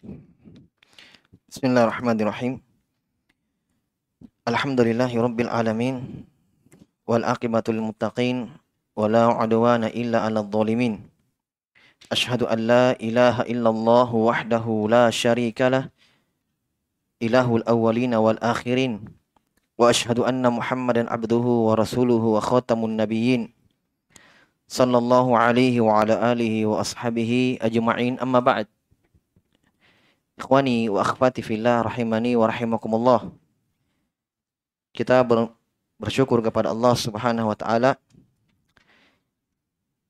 بسم الله الرحمن الرحيم الحمد لله رب العالمين والآقبة للمتقين ولا عدوان إلا على الظالمين أشهد أن لا إله إلا الله وحده لا شريك له إله الأولين والآخرين وأشهد أن محمدا عبده ورسوله وخاتم النبيين صلى الله عليه وعلى آله وأصحابه أجمعين أما بعد Ikhwani wa akhwati fillah rahimani wa rahimakumullah. Kita ber, bersyukur kepada Allah Subhanahu wa taala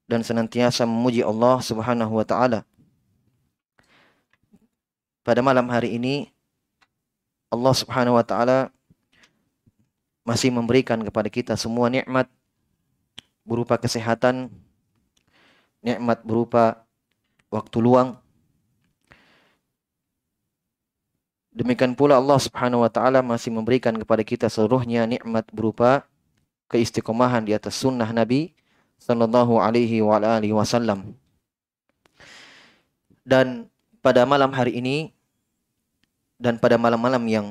dan senantiasa memuji Allah Subhanahu wa taala. Pada malam hari ini Allah Subhanahu wa taala masih memberikan kepada kita semua nikmat berupa kesehatan, nikmat berupa waktu luang, Demikian pula Allah Subhanahu wa taala masih memberikan kepada kita seluruhnya nikmat berupa keistiqomahan di atas sunnah Nabi sallallahu alaihi wa alihi wasallam. Dan pada malam hari ini dan pada malam-malam yang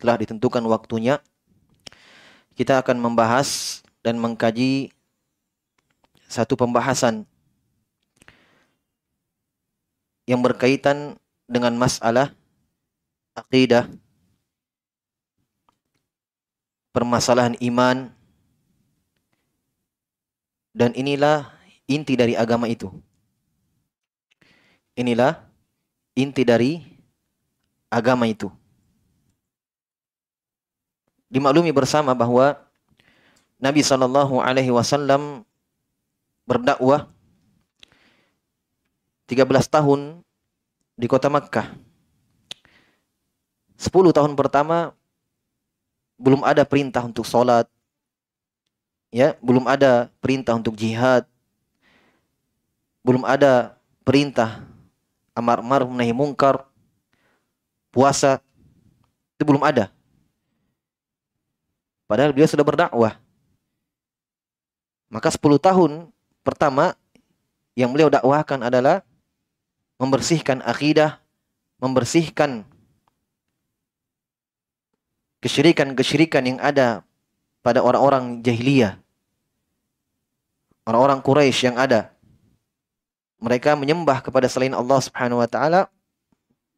telah ditentukan waktunya kita akan membahas dan mengkaji satu pembahasan yang berkaitan dengan masalah akidah, permasalahan iman, dan inilah inti dari agama itu. Inilah inti dari agama itu. Dimaklumi bersama bahwa Nabi Shallallahu Alaihi Wasallam berdakwah 13 tahun di kota Makkah. 10 tahun pertama belum ada perintah untuk sholat. Ya, belum ada perintah untuk jihad. Belum ada perintah amar ma'ruf nahi mungkar. Puasa itu belum ada. Padahal beliau sudah berdakwah. Maka 10 tahun pertama yang beliau dakwahkan adalah membersihkan akidah, membersihkan kesyirikan-kesyirikan yang ada pada orang-orang jahiliyah. Orang-orang Quraisy yang ada. Mereka menyembah kepada selain Allah Subhanahu wa taala.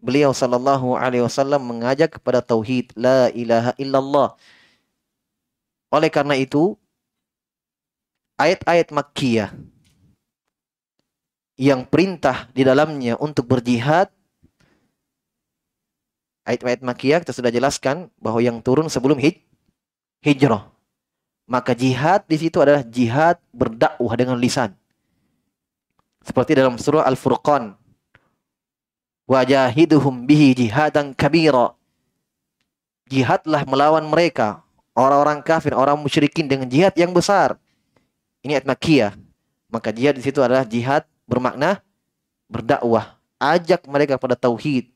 Beliau sallallahu alaihi wasallam mengajak kepada tauhid la ilaha illallah. Oleh karena itu ayat-ayat Makkiyah yang perintah di dalamnya untuk berjihad ayat-ayat makiyah kita sudah jelaskan bahwa yang turun sebelum hij hijrah. Maka jihad di situ adalah jihad berdakwah dengan lisan. Seperti dalam surah Al-Furqan. Wajahiduhum bihi jihadan kabira. Jihadlah melawan mereka. Orang-orang kafir, orang musyrikin dengan jihad yang besar. Ini ayat makiyah. Maka jihad di situ adalah jihad bermakna berdakwah, ajak mereka pada tauhid.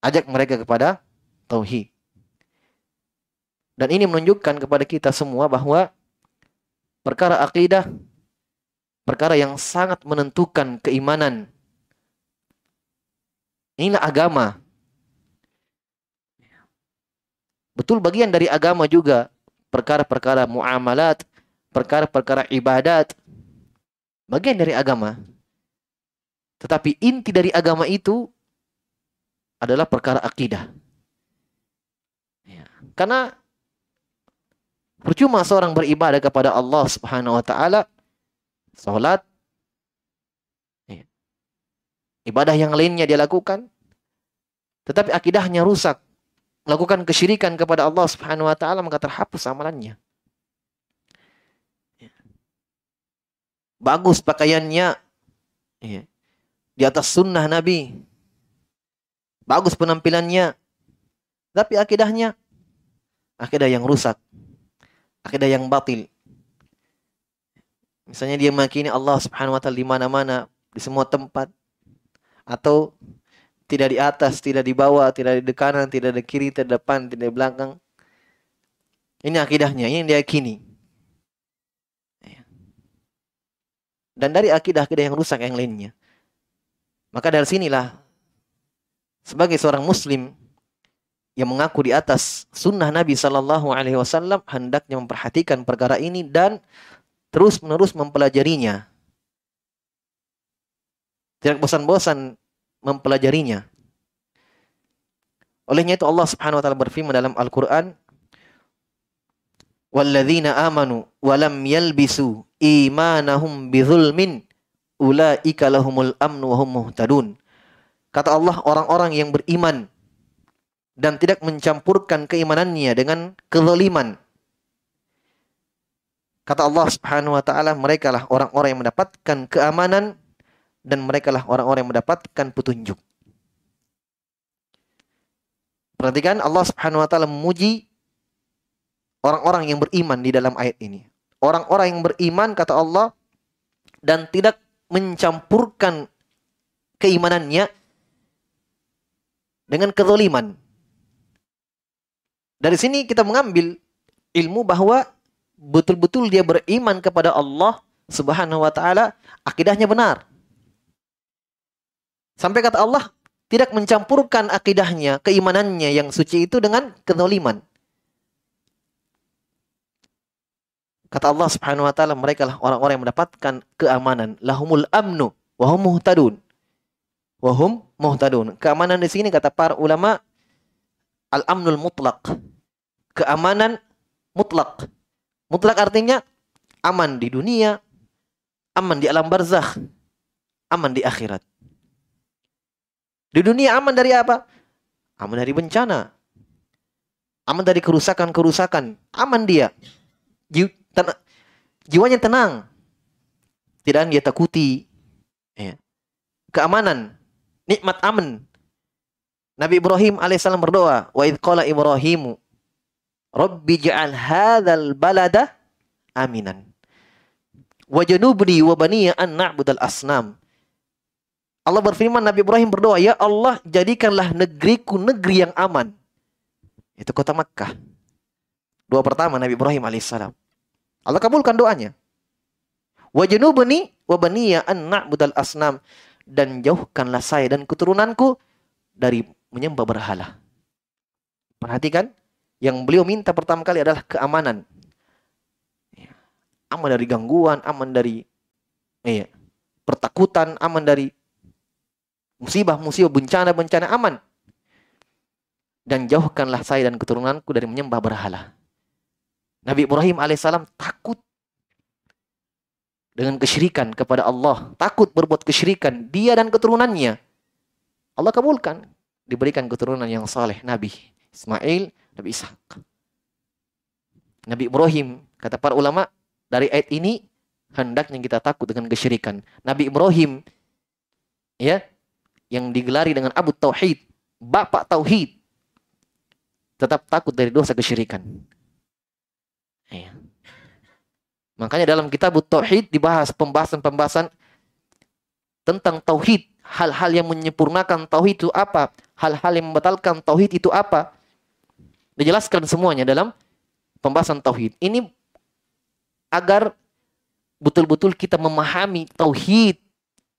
Ajak mereka kepada tauhid. Dan ini menunjukkan kepada kita semua bahwa perkara akidah perkara yang sangat menentukan keimanan. Inilah agama. Betul bagian dari agama juga perkara-perkara muamalat, perkara-perkara ibadat bagian dari agama. Tetapi inti dari agama itu adalah perkara akidah. Ya. Karena percuma seorang beribadah kepada Allah Subhanahu wa taala salat ya. ibadah yang lainnya dia lakukan tetapi akidahnya rusak melakukan kesyirikan kepada Allah Subhanahu wa taala maka terhapus amalannya. Bagus pakaiannya ya. di atas sunnah Nabi bagus penampilannya tapi akidahnya akidah yang rusak akidah yang batil misalnya dia meyakini Allah Subhanahu wa taala di mana-mana di semua tempat atau tidak di atas, tidak di bawah, tidak di kanan, tidak di kiri, tidak di depan, tidak di belakang. Ini akidahnya, ini yang dia yakini. Dan dari akidah-akidah yang rusak yang lainnya. Maka dari sinilah sebagai seorang muslim yang mengaku di atas sunnah Nabi Shallallahu Alaihi Wasallam hendaknya memperhatikan perkara ini dan terus menerus mempelajarinya. Tidak bosan-bosan mempelajarinya. Olehnya itu Allah Subhanahu wa taala berfirman dalam Al-Qur'an walladzina amanu walam yalbisu imanahum bizulmin ulaika lahumul amnu wa hum muhtadun. Kata Allah orang-orang yang beriman dan tidak mencampurkan keimanannya dengan kezaliman. Kata Allah Subhanahu wa taala mereka lah orang-orang yang mendapatkan keamanan dan mereka lah orang-orang yang mendapatkan petunjuk. Perhatikan Allah Subhanahu wa taala memuji orang-orang yang beriman di dalam ayat ini. Orang-orang yang beriman kata Allah dan tidak mencampurkan keimanannya dengan kezaliman. Dari sini kita mengambil ilmu bahwa betul-betul dia beriman kepada Allah Subhanahu wa taala, akidahnya benar. Sampai kata Allah tidak mencampurkan akidahnya, keimanannya yang suci itu dengan kezaliman. Kata Allah Subhanahu wa taala, mereka lah orang-orang yang mendapatkan keamanan, lahumul amnu wa hum muhtadun. Wa hum muhtadun. Keamanan di sini kata para ulama al-amnul mutlak. Keamanan mutlak. Mutlak artinya aman di dunia, aman di alam barzakh, aman di akhirat. Di dunia aman dari apa? Aman dari bencana. Aman dari kerusakan-kerusakan. Aman dia ten jiwanya tenang. Tidak dia takuti. Ya. Keamanan, nikmat aman. Nabi Ibrahim alaihissalam berdoa, wa idh qala Ibrahimu Rabbi ja'al hadzal balada aminan. Wa janubni wa baniya an na'budal asnam. Allah berfirman Nabi Ibrahim berdoa, "Ya Allah, jadikanlah negeriku negeri yang aman." Itu kota Makkah. Doa pertama Nabi Ibrahim alaihissalam. Allah kabulkan doanya. Wajnubni wa baniya an na'budal asnam dan jauhkanlah saya dan keturunanku dari menyembah berhala. Perhatikan, yang beliau minta pertama kali adalah keamanan. Aman dari gangguan, aman dari iya, pertakutan, aman dari musibah-musibah, bencana-bencana, aman. Dan jauhkanlah saya dan keturunanku dari menyembah berhala. Nabi Ibrahim alaihissalam takut dengan kesyirikan kepada Allah, takut berbuat kesyirikan dia dan keturunannya. Allah kabulkan, diberikan keturunan yang saleh Nabi Ismail, Nabi Ishak. Nabi Ibrahim, kata para ulama, dari ayat ini hendaknya kita takut dengan kesyirikan. Nabi Ibrahim ya yang digelari dengan Abu Tauhid, bapak tauhid, tetap takut dari dosa kesyirikan. Iya. Makanya dalam kitab Tauhid dibahas pembahasan-pembahasan tentang tauhid, hal-hal yang menyempurnakan tauhid itu apa, hal-hal yang membatalkan tauhid itu apa. Dijelaskan semuanya dalam pembahasan tauhid. Ini agar betul-betul kita memahami tauhid,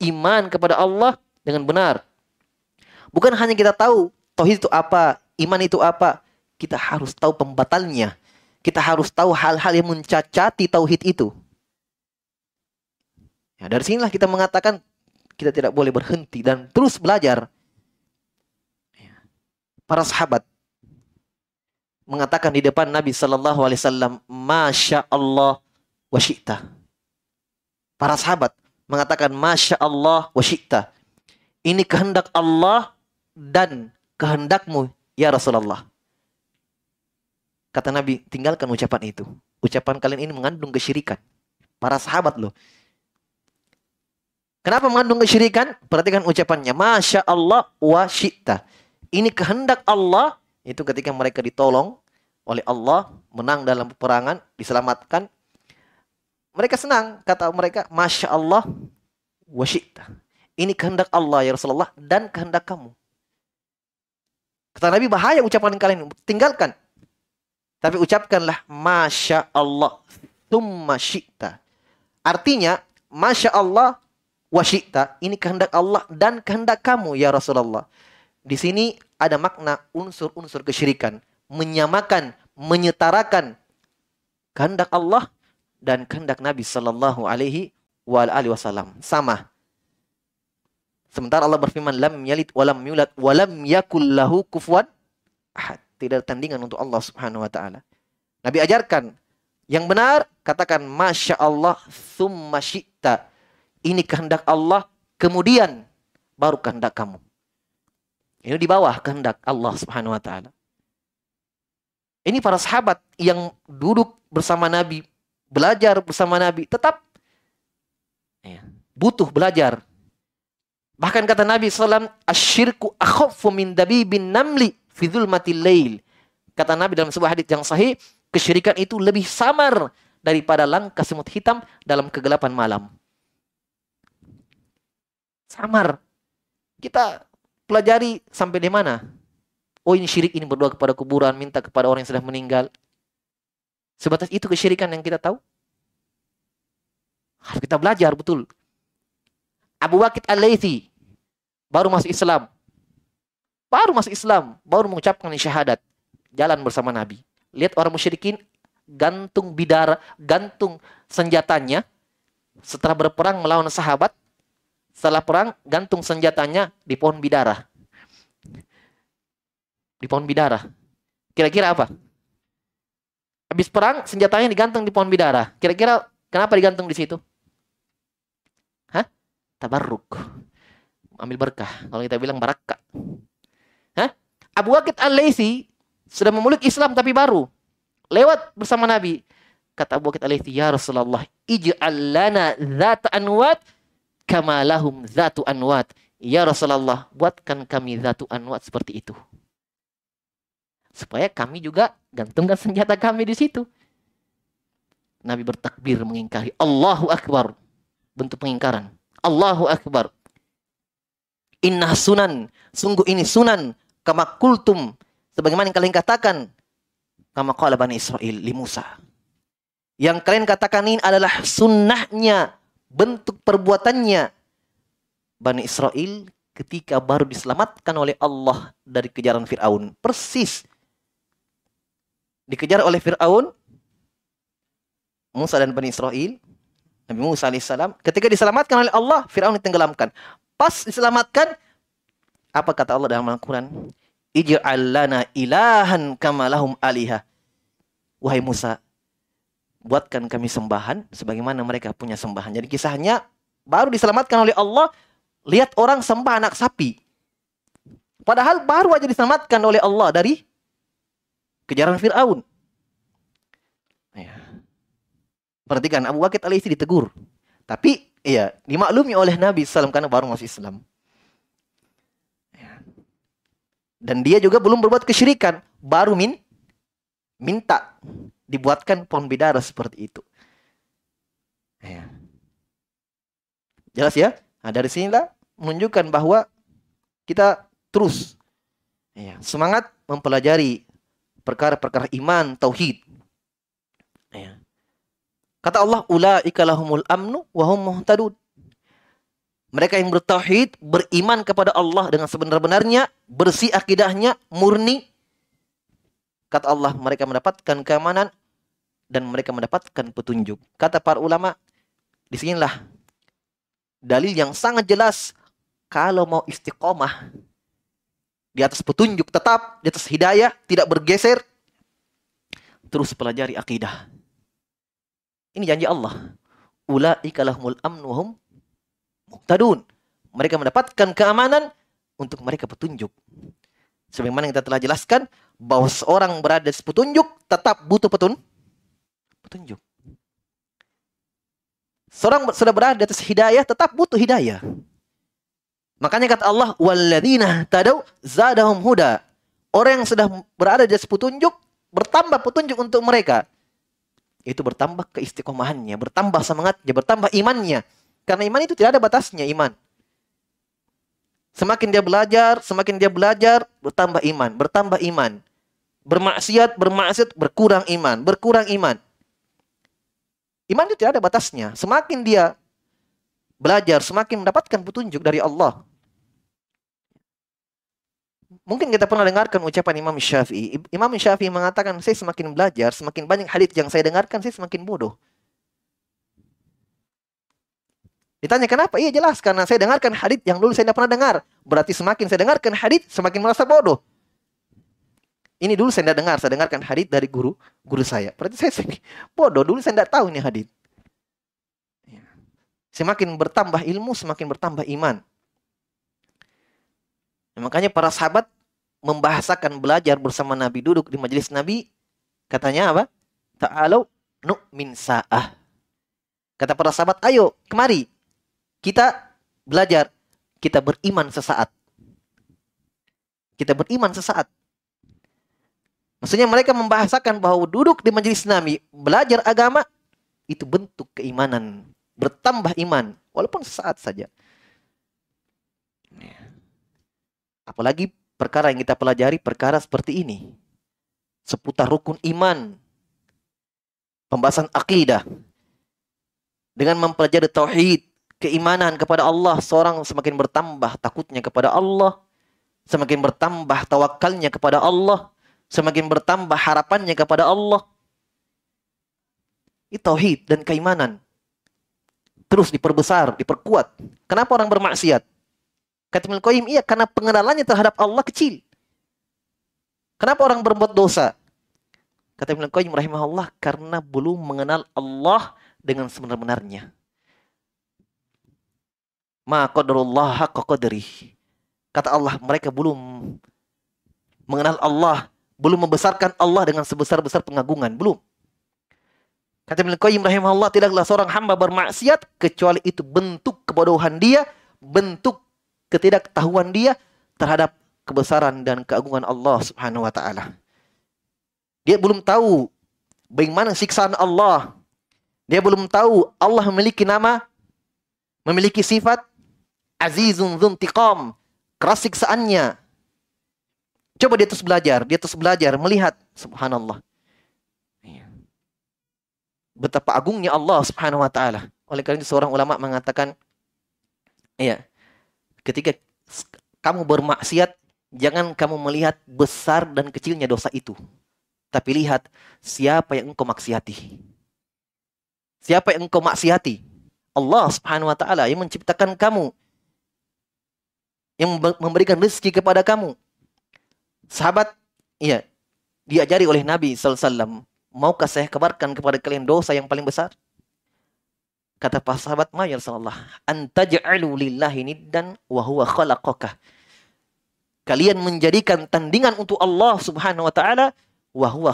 iman kepada Allah dengan benar. Bukan hanya kita tahu tauhid itu apa, iman itu apa, kita harus tahu pembatalnya kita harus tahu hal-hal yang mencacati tauhid itu. Ya, dari sinilah kita mengatakan kita tidak boleh berhenti dan terus belajar. Ya. Para sahabat mengatakan di depan Nabi Shallallahu Alaihi Wasallam, masya Allah wa syi'ta. Para sahabat mengatakan masya Allah wa syi'ta. Ini kehendak Allah dan kehendakmu ya Rasulullah. Kata Nabi, tinggalkan ucapan itu. Ucapan kalian ini mengandung kesyirikan. Para sahabat loh. Kenapa mengandung kesyirikan? Perhatikan ucapannya. Masya Allah wa syi'ta. Ini kehendak Allah. Itu ketika mereka ditolong oleh Allah. Menang dalam peperangan. Diselamatkan. Mereka senang. Kata mereka. Masya Allah wa syi'ta. Ini kehendak Allah ya Rasulullah. Dan kehendak kamu. Kata Nabi bahaya ucapan kalian. Tinggalkan. Tapi ucapkanlah Masya Allah. Tumma syi'ta. Artinya Masya Allah wasyikta. Ini kehendak Allah dan kehendak kamu ya Rasulullah. Di sini ada makna unsur-unsur kesyirikan. Menyamakan, menyetarakan kehendak Allah dan kehendak Nabi Sallallahu Alaihi Wasallam. Sama. Sementara Allah berfirman, lam yalid walam yulad walam yakul lahu ahad. Tidak ada tandingan untuk Allah Subhanahu wa taala. Nabi ajarkan yang benar katakan masya Allah summa syi'ta. Ini kehendak Allah kemudian baru kehendak kamu. Ini di bawah kehendak Allah Subhanahu wa taala. Ini para sahabat yang duduk bersama Nabi, belajar bersama Nabi, tetap ya, butuh belajar Bahkan kata Nabi SAW, Asyirku akhafu min dabibin namli fi dhulmatil lail. Kata Nabi dalam sebuah hadis yang sahih, kesyirikan itu lebih samar daripada langkah semut hitam dalam kegelapan malam. Samar. Kita pelajari sampai di mana? Oh ini syirik ini berdoa kepada kuburan, minta kepada orang yang sudah meninggal. Sebatas itu kesyirikan yang kita tahu. Harus kita belajar betul. Abu Waqid Al-Laythi baru masuk Islam. Baru masuk Islam, baru mengucapkan syahadat. Jalan bersama Nabi. Lihat orang musyrikin gantung bidara, gantung senjatanya setelah berperang melawan sahabat. Setelah perang, gantung senjatanya di pohon bidara. Di pohon bidara. Kira-kira apa? Habis perang, senjatanya digantung di pohon bidara. Kira-kira kenapa digantung di situ? Hah? Tabarruk ambil berkah. Kalau kita bilang barakah. Abu Waqid Al-Laythi sudah memeluk Islam tapi baru. Lewat bersama Nabi. Kata Abu Waqid Al-Laythi, "Ya Rasulullah, ij'al lana dzat anwat kama lahum anwat." Ya Rasulullah, buatkan kami zatu anwat seperti itu. Supaya kami juga gantungkan senjata kami di situ. Nabi bertakbir mengingkari. Allahu Akbar. Bentuk pengingkaran. Allahu Akbar. Inna sunan. Sungguh ini sunan. Kama kultum. Sebagaimana yang kalian katakan. Kama qala Bani Israel li Musa. Yang kalian katakan ini adalah sunnahnya. Bentuk perbuatannya. Bani Israel ketika baru diselamatkan oleh Allah dari kejaran Fir'aun. Persis. Dikejar oleh Fir'aun. Musa dan Bani Israel. Nabi Musa alaihissalam. Ketika diselamatkan oleh Allah, Fir'aun ditenggelamkan. Pas diselamatkan, apa kata Allah dalam Al-Quran? Ij'al lana ilahan kamalahum aliha. Wahai Musa, buatkan kami sembahan sebagaimana mereka punya sembahan. Jadi kisahnya baru diselamatkan oleh Allah, lihat orang sembah anak sapi. Padahal baru aja diselamatkan oleh Allah dari kejaran Fir'aun. Ya. Perhatikan Abu Waqid alaihi ditegur. Tapi Iya, dimaklumi oleh Nabi SAW karena baru masuk Islam. Ya. Dan dia juga belum berbuat kesyirikan, baru min minta dibuatkan pohon bidara seperti itu. Ya. Jelas ya? Nah, dari sinilah menunjukkan bahwa kita terus ya, semangat mempelajari perkara-perkara iman, tauhid. Ya. Kata Allah, ulaika lahumul amnu wa hum. Mereka yang bertauhid, beriman kepada Allah dengan sebenar-benarnya, bersih akidahnya, murni. Kata Allah, mereka mendapatkan keamanan dan mereka mendapatkan petunjuk. Kata para ulama, di sinilah dalil yang sangat jelas kalau mau istiqomah di atas petunjuk tetap, di atas hidayah, tidak bergeser, terus pelajari akidah ini janji Allah. Ulaika lahumul amnu hum muhtadun. Mereka mendapatkan keamanan untuk mereka petunjuk. Sebagaimana kita telah jelaskan bahwa seorang berada di petunjuk tetap butuh petun petunjuk. Seorang sudah berada di atas hidayah tetap butuh hidayah. Makanya kata Allah, "Walladzina tadau zadahum huda." Orang yang sudah berada di atas petunjuk bertambah petunjuk untuk mereka itu bertambah keistiqomahannya, bertambah semangatnya, bertambah imannya. Karena iman itu tidak ada batasnya iman. Semakin dia belajar, semakin dia belajar, bertambah iman, bertambah iman. Bermaksiat, bermaksiat, berkurang iman, berkurang iman. Iman itu tidak ada batasnya. Semakin dia belajar, semakin mendapatkan petunjuk dari Allah. Mungkin kita pernah dengarkan ucapan Imam Syafi'i. Imam Syafi'i mengatakan, saya semakin belajar, semakin banyak hadits yang saya dengarkan, saya semakin bodoh. Ditanya kenapa? Iya jelas karena saya dengarkan hadits yang dulu saya tidak pernah dengar. Berarti semakin saya dengarkan hadits, semakin merasa bodoh. Ini dulu saya tidak dengar, saya dengarkan hadits dari guru guru saya. Berarti saya bodoh. Dulu saya tidak tahu ini hadits. Ya. Semakin bertambah ilmu, semakin bertambah iman. Nah, makanya para sahabat membahasakan belajar bersama Nabi duduk di majelis Nabi. Katanya apa? Ta'alau nu'min sa'ah. Kata para sahabat, ayo kemari kita belajar, kita beriman sesaat. Kita beriman sesaat. Maksudnya mereka membahasakan bahwa duduk di majelis Nabi, belajar agama, itu bentuk keimanan. Bertambah iman, walaupun sesaat saja. Apalagi perkara yang kita pelajari, perkara seperti ini. Seputar rukun iman. Pembahasan akidah. Dengan mempelajari tauhid, keimanan kepada Allah, seorang semakin bertambah takutnya kepada Allah, semakin bertambah tawakalnya kepada Allah, semakin bertambah harapannya kepada Allah. Itu tauhid dan keimanan. Terus diperbesar, diperkuat. Kenapa orang bermaksiat? Kata Ibnu Qayyim, iya karena pengenalannya terhadap Allah kecil. Kenapa orang berbuat dosa? Kata Ibnu Qayyim rahimahullah karena belum mengenal Allah dengan sebenar-benarnya Kata Allah, mereka belum mengenal Allah, belum membesarkan Allah dengan sebesar-besar pengagungan, belum. Kata Ibnu Qayyim rahimahullah, tidaklah seorang hamba bermaksiat kecuali itu bentuk kebodohan dia, bentuk ketidaktahuan dia terhadap kebesaran dan keagungan Allah Subhanahu wa taala. Dia belum tahu bagaimana siksaan Allah. Dia belum tahu Allah memiliki nama, memiliki sifat, azizun dzuntiqam, keras siksaannya. Coba dia terus belajar, dia terus belajar melihat subhanallah. Iya. Betapa agungnya Allah Subhanahu wa taala. Oleh karena itu seorang ulama mengatakan iya, ketika kamu bermaksiat jangan kamu melihat besar dan kecilnya dosa itu. Tapi lihat siapa yang engkau maksiati. Siapa yang engkau maksiati? Allah Subhanahu wa taala yang menciptakan kamu, yang memberikan rezeki kepada kamu. Sahabat, iya, diajari oleh Nabi SAW, maukah saya kabarkan kepada kalian dosa yang paling besar? Kata para sahabat, Ma ya Rasulullah, antaj'alu lillahi niddan wa huwa khalaqaka. Kalian menjadikan tandingan untuk Allah Subhanahu wa taala wa huwa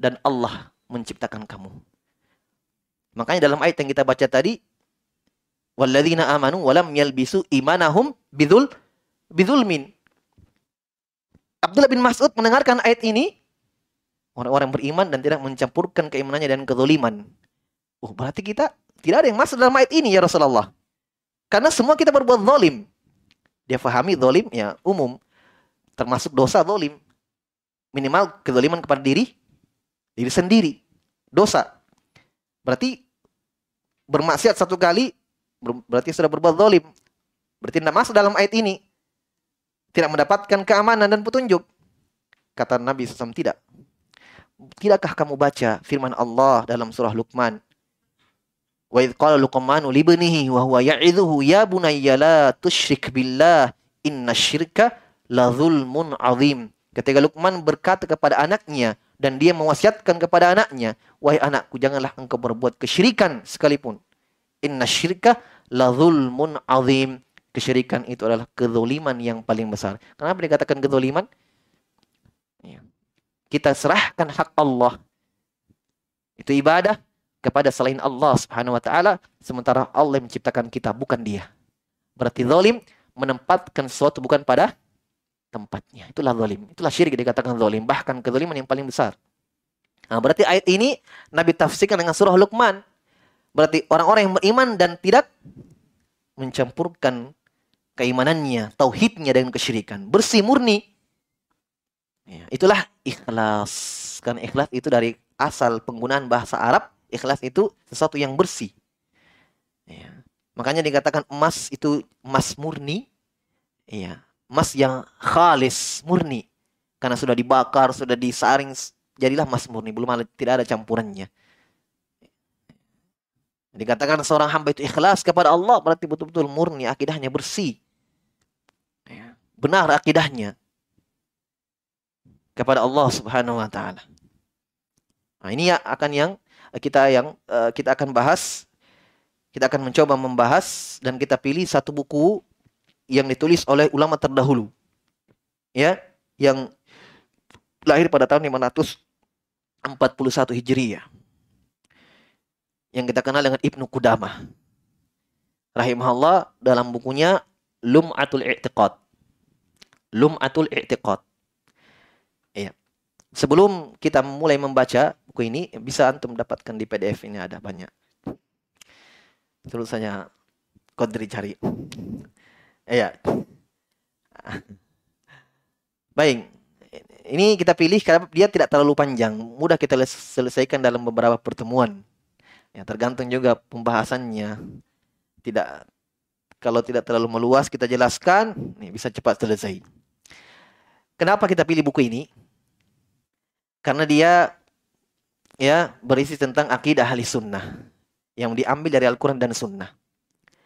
dan Allah menciptakan kamu. Makanya dalam ayat yang kita baca tadi, Walladzina amanu walam yalbisu imanahum bidul bidulmin. Abdullah bin Mas'ud mendengarkan ayat ini, orang-orang beriman dan tidak mencampurkan keimanannya dan kezaliman. Oh, berarti kita tidak ada yang masuk dalam ayat ini ya Rasulullah. Karena semua kita berbuat zalim. Dia fahami zalim ya umum. Termasuk dosa zalim. Minimal kezaliman kepada diri diri sendiri. Dosa. Berarti bermaksiat satu kali berarti sudah berbuat zalim. Berarti tidak masuk dalam ayat ini. Tidak mendapatkan keamanan dan petunjuk. Kata Nabi SAW, tidak. Tidakkah kamu baca firman Allah dalam surah Luqman? Wa idh qala Luqmanu libnihi wa huwa ya'idhuhu ya bunayya la tusyrik billah inna syirka la zulmun azim. Ketika Luqman berkata kepada anaknya dan dia mewasiatkan kepada anaknya, wahai anakku janganlah engkau berbuat kesyirikan sekalipun. Inna syirka la zulmun azim. Kesyirikan itu adalah kezoliman yang paling besar. Kenapa dikatakan kezoliman? Ya. Kita serahkan hak Allah. Itu ibadah kepada selain Allah subhanahu wa ta'ala. Sementara Allah menciptakan kita, bukan dia. Berarti zalim menempatkan sesuatu bukan pada tempatnya. Itulah zalim. Itulah syirik dikatakan zalim. Bahkan kezaliman yang paling besar. Nah, berarti ayat ini Nabi tafsirkan dengan surah Luqman. Berarti orang-orang yang beriman dan tidak mencampurkan keimanannya, tauhidnya dengan kesyirikan. Bersih murni. Ya, itulah ikhlas. Karena ikhlas itu dari asal penggunaan bahasa Arab. Ikhlas itu sesuatu yang bersih. Ya. Makanya dikatakan emas itu emas murni. Iya, emas yang khalis, murni. Karena sudah dibakar, sudah disaring, jadilah emas murni, belum ada, tidak ada campurannya. Dikatakan seorang hamba itu ikhlas kepada Allah berarti betul-betul murni akidahnya bersih. Ya. Benar akidahnya kepada Allah Subhanahu wa taala. Nah, ini ya akan yang kita yang uh, kita akan bahas kita akan mencoba membahas dan kita pilih satu buku yang ditulis oleh ulama terdahulu. Ya, yang lahir pada tahun 541 Hijriah. Yang kita kenal dengan Ibnu Qudamah. Rahimahullah dalam bukunya Lum'atul I'tiqad. Lum'atul I'tiqad. Ya. Sebelum kita mulai membaca buku ini, bisa antum dapatkan di PDF ini ada banyak. Saja Kodri cari. Iya. Baik. Ini kita pilih karena dia tidak terlalu panjang. Mudah kita selesaikan dalam beberapa pertemuan. Ya, tergantung juga pembahasannya. Tidak kalau tidak terlalu meluas kita jelaskan, nih bisa cepat selesai. Kenapa kita pilih buku ini? Karena dia ya berisi tentang akidah ahli sunnah yang diambil dari Al-Quran dan Sunnah.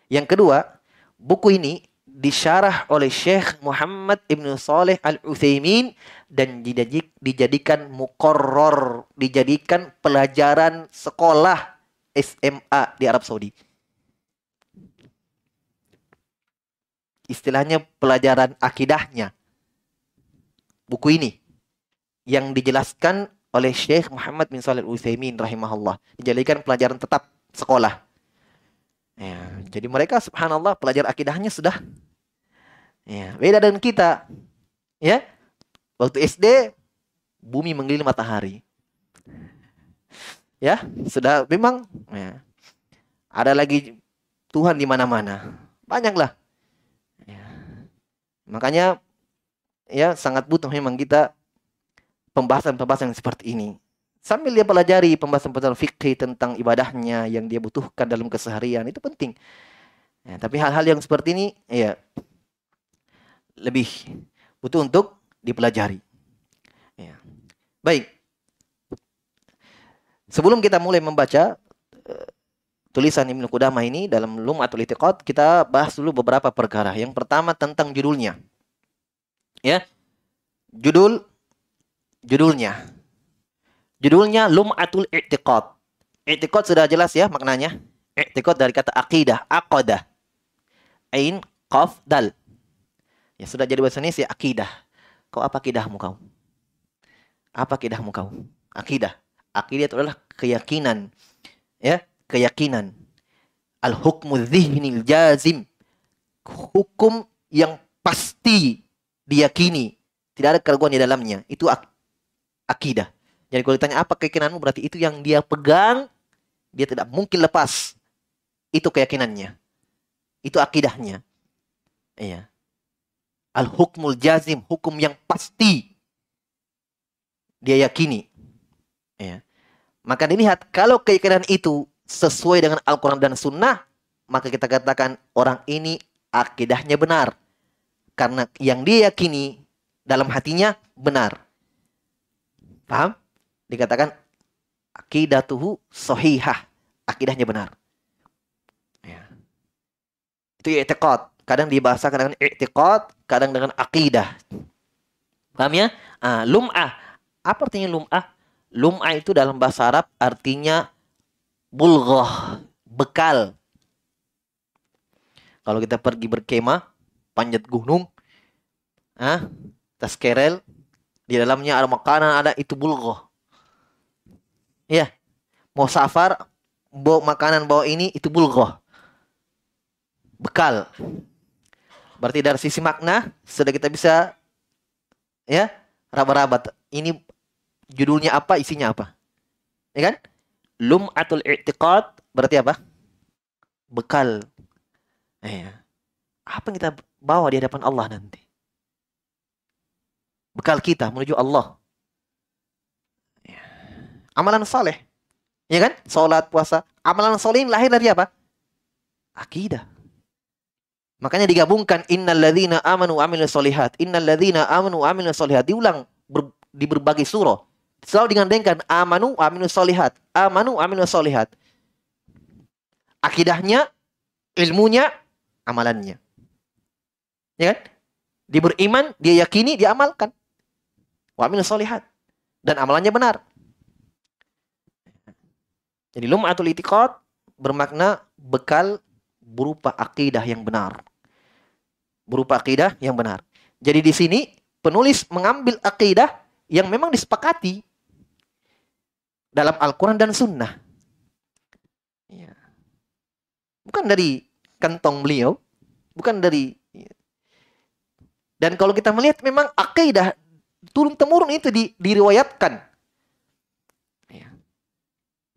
Yang kedua, buku ini disyarah oleh Syekh Muhammad Ibn Saleh Al-Uthaymin dan dijadikan mukorror, dijadikan pelajaran sekolah SMA di Arab Saudi. Istilahnya pelajaran akidahnya. Buku ini yang dijelaskan oleh Syekh Muhammad bin Saleh Al-Uthaymin rahimahullah. Dijadikan pelajaran tetap sekolah. Ya, jadi mereka subhanallah pelajar akidahnya sudah ya, beda dengan kita. Ya. Waktu SD bumi mengelilingi matahari. Ya, sudah memang ya, ada lagi Tuhan di mana-mana. Banyaklah. Ya. Makanya ya sangat butuh memang kita pembahasan-pembahasan seperti ini sambil dia pelajari pembahasan-pembahasan fikih tentang ibadahnya yang dia butuhkan dalam keseharian itu penting. Ya, tapi hal-hal yang seperti ini ya lebih butuh untuk dipelajari. Ya. Baik. Sebelum kita mulai membaca uh, tulisan Ibnu Qudamah ini dalam Lum'atul Itiqad, kita bahas dulu beberapa perkara. Yang pertama tentang judulnya. Ya. Judul judulnya Judulnya Lum'atul I'tiqad. I'tiqad sudah jelas ya maknanya. I'tiqad dari kata akidah, aqadah. Ain, qaf, dal. Ya sudah jadi bahasa Indonesia akidah. Kau apa akidahmu kau? Apa akidahmu kau? Akidah. Akidah itu adalah keyakinan. Ya, keyakinan. Al-hukmu dhihnil jazim. Hukum yang pasti diyakini. Tidak ada keraguan di dalamnya. Itu ak akidah. Jadi kalau ditanya apa keyakinanmu berarti itu yang dia pegang, dia tidak mungkin lepas. Itu keyakinannya. Itu akidahnya. Iya. Al-hukmul jazim, hukum yang pasti. Dia yakini. Iya. Maka dilihat kalau keyakinan itu sesuai dengan Al-Quran dan Sunnah, maka kita katakan orang ini akidahnya benar. Karena yang dia yakini dalam hatinya benar. Paham? dikatakan akidatuhu sahihah. Akidahnya benar. Ya. Itu i'tiqad. Kadang dibahasakan dengan i'tiqad, kadang dengan akidah. Paham ya? Ah, lum'ah. Apa artinya lum'ah? Lum'ah itu dalam bahasa Arab artinya bulghah, bekal. Kalau kita pergi berkemah, panjat gunung, ah, tas kerel, di dalamnya ada makanan, ada itu bulghah. Ya. Mau safar, bawa makanan bawa ini itu bulgoh. Bekal. Berarti dari sisi makna sudah kita bisa ya raba-raba. Ini judulnya apa, isinya apa. Ya kan? Lum atul i'tiqad berarti apa? Bekal. Ya. Apa yang kita bawa di hadapan Allah nanti? Bekal kita menuju Allah amalan soleh. Ya kan? Sholat, puasa. Amalan soleh ini lahir dari apa? Akidah. Makanya digabungkan innalladzina amanu wa amilus solihat. Innalladzina amanu wa amilus solihat. Diulang ber, di berbagai surah. Selalu digandengkan amanu wa amilus solihat. Amanu wa amilus solihat. Akidahnya, ilmunya, amalannya. Ya kan? Dia beriman, dia yakini, dia amalkan. Wa amilus solihat. Dan amalannya benar. Jadi lum'atul itiqad bermakna bekal berupa akidah yang benar. Berupa akidah yang benar. Jadi di sini penulis mengambil akidah yang memang disepakati dalam Al-Quran dan Sunnah. Ya. Bukan dari kantong beliau, bukan dari dan kalau kita melihat memang akidah turun temurun itu di, diriwayatkan. Ya.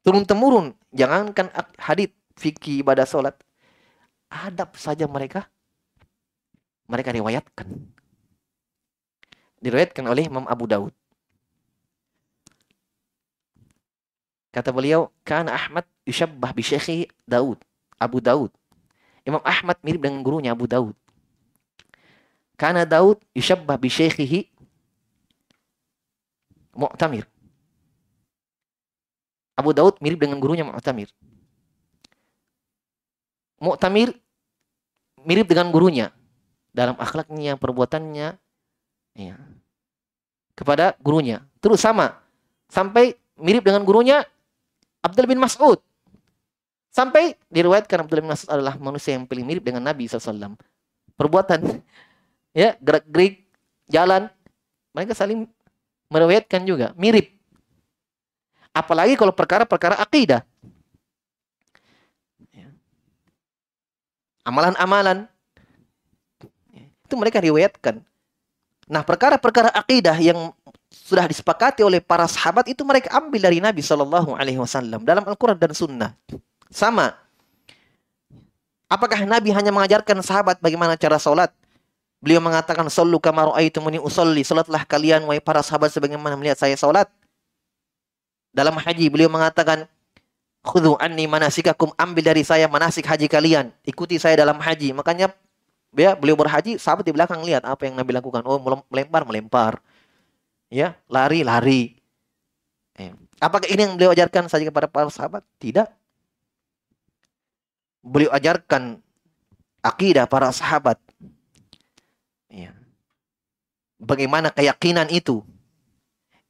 Turun temurun, jangankan hadit fikih ibadah sholat, adab saja mereka mereka riwayatkan. Diriwayatkan oleh Imam Abu Daud. Kata beliau, karena Ahmad yushabbah bi Daud, Abu Daud. Imam Ahmad mirip dengan gurunya Abu Daud. Karena Daud yushabbah bi syekhihi Mu'tamir. Abu Daud mirip dengan gurunya Mu'tamir. Mu'tamir mirip dengan gurunya dalam akhlaknya, perbuatannya ya, kepada gurunya. Terus sama sampai mirip dengan gurunya Abdul bin Mas'ud. Sampai diriwayatkan Abdul bin Mas'ud adalah manusia yang paling mirip dengan Nabi SAW. Perbuatan ya gerak-gerik jalan mereka saling meriwayatkan juga mirip apalagi kalau perkara-perkara akidah ya. amalan-amalan itu mereka riwayatkan nah perkara-perkara akidah yang sudah disepakati oleh para sahabat itu mereka ambil dari Nabi Shallallahu Alaihi Wasallam dalam Al-Quran dan Sunnah sama apakah Nabi hanya mengajarkan sahabat bagaimana cara sholat Beliau mengatakan, Sallu kama ra'aitumuni usolli. Salatlah kalian, wahai para sahabat, sebagaimana melihat saya salat. Dalam haji, beliau mengatakan, Khudhu anni manasikakum. Ambil dari saya manasik haji kalian. Ikuti saya dalam haji. Makanya, ya, beliau berhaji, sahabat di belakang lihat apa yang Nabi lakukan. Oh, melempar, melempar. Ya, lari, lari. Eh. Apakah ini yang beliau ajarkan saja kepada para sahabat? Tidak. Beliau ajarkan akidah para sahabat Ya. Bagaimana keyakinan itu?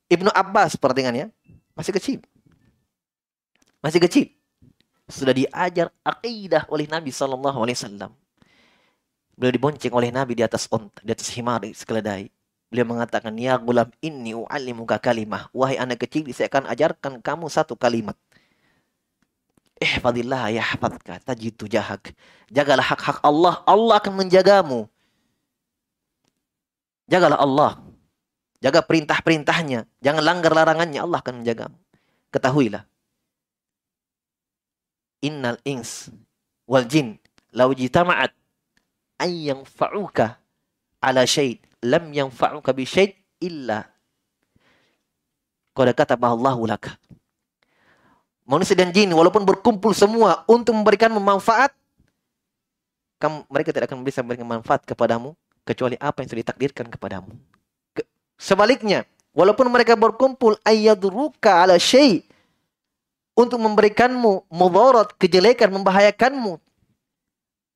Ibnu Abbas perhatikan ya, masih kecil. Masih kecil. Sudah diajar akidah oleh Nabi Sallallahu Alaihi Wasallam. Beliau dibonceng oleh Nabi di atas onta, di atas himar, sekeledai. Beliau mengatakan, Ya gulam inni u'allimuka kalimah. Wahai anak kecil, saya akan ajarkan kamu satu kalimat. Ihfadillah ya hafadka, tajitu jahak. Jagalah hak-hak Allah, Allah akan menjagamu. Jagalah Allah. Jaga perintah-perintahnya. Jangan langgar larangannya. Allah akan menjaga. Ketahuilah. Innal ins wal jin lau jitama'at ayyang fa'uka ala syait lam yang fa'uka bi illa qad kata Allahu laka. Manusia dan jin walaupun berkumpul semua untuk memberikan manfaat kamu, mereka tidak akan bisa memberikan manfaat kepadamu kecuali apa yang sudah ditakdirkan kepadamu. Ke, sebaliknya, walaupun mereka berkumpul ayyadruka ala syai untuk memberikanmu mudarat, kejelekan, membahayakanmu,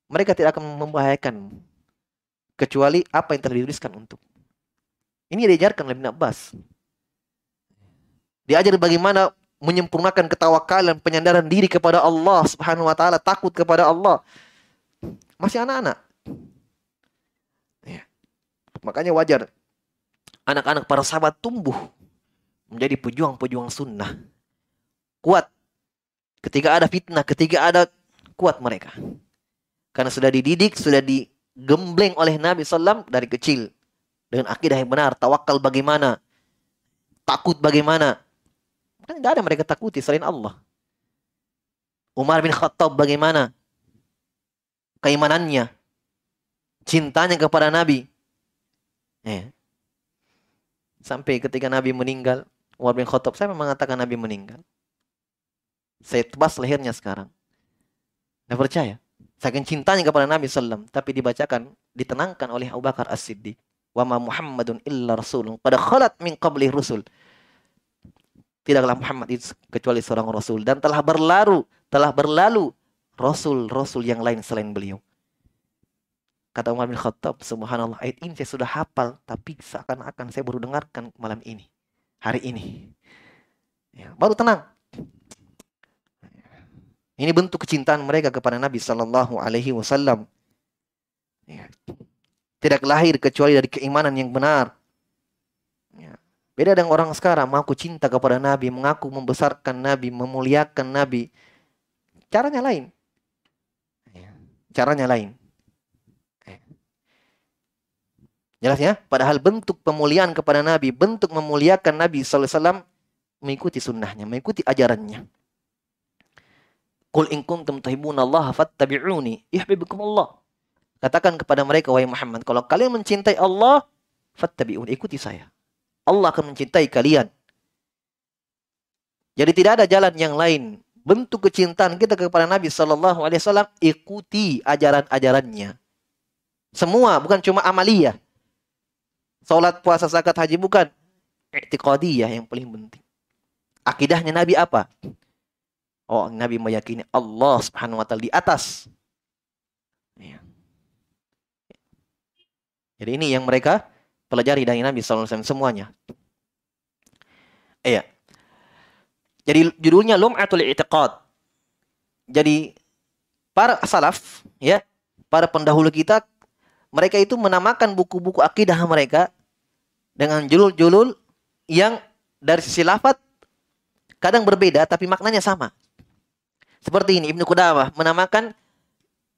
mereka tidak akan membahayakanmu kecuali apa yang telah untuk. Ini diajarkan oleh Ibn Abbas. Diajar bagaimana menyempurnakan ketawakalan, penyandaran diri kepada Allah Subhanahu wa taala, takut kepada Allah. Masih anak-anak. Makanya wajar anak-anak para sahabat tumbuh menjadi pejuang-pejuang sunnah. Kuat. Ketika ada fitnah, ketika ada kuat mereka. Karena sudah dididik, sudah digembleng oleh Nabi SAW dari kecil. Dengan akidah yang benar, tawakal bagaimana, takut bagaimana. Kan tidak ada mereka takuti selain Allah. Umar bin Khattab bagaimana? Keimanannya, cintanya kepada Nabi, Ya. Sampai ketika Nabi meninggal, Umar bin Khattab, saya mengatakan Nabi meninggal. Saya tebas lehernya sekarang. Nggak percaya. Saking cintanya kepada Nabi Sallam, tapi dibacakan, ditenangkan oleh Abu Bakar As-Siddiq. Wa ma Muhammadun illa rasulun. Pada khalat min qabli rusul. Tidaklah Muhammad itu kecuali seorang rasul. Dan telah berlalu, telah berlalu rasul-rasul yang lain selain beliau. Kata Umar bin Khattab, subhanallah, ayat ini saya sudah hafal, tapi seakan-akan saya baru dengarkan malam ini, hari ini. Ya, baru tenang. Ini bentuk kecintaan mereka kepada Nabi Sallallahu Alaihi Wasallam. Ya. Tidak lahir kecuali dari keimanan yang benar. Ya. Beda dengan orang sekarang mengaku cinta kepada Nabi, mengaku membesarkan Nabi, memuliakan Nabi. Caranya lain. Ya. Caranya lain. Ya. Jelas ya? Padahal bentuk pemuliaan kepada Nabi, bentuk memuliakan Nabi Wasallam mengikuti sunnahnya, mengikuti ajarannya. Qul in kuntum fattabi'uni yuhibbukum Allah. Katakan kepada mereka wahai Muhammad, kalau kalian mencintai Allah, fattabi'uni, ikuti saya. Allah akan mencintai kalian. Jadi tidak ada jalan yang lain. Bentuk kecintaan kita kepada Nabi Sallallahu Alaihi Wasallam ikuti ajaran-ajarannya. Semua bukan cuma amalia. Salat, puasa, zakat, haji bukan. I'tiqadiyah yang paling penting. Akidahnya Nabi apa? Oh, Nabi meyakini Allah Subhanahu wa taala di atas. Ya. Jadi ini yang mereka pelajari dari Nabi SAW semuanya. Iya. Jadi judulnya Lum'atul I'tiqad. Jadi para salaf ya, para pendahulu kita mereka itu menamakan buku-buku akidah mereka dengan judul-judul yang dari sisi lafaz kadang berbeda tapi maknanya sama. Seperti ini Ibnu Qudamah menamakan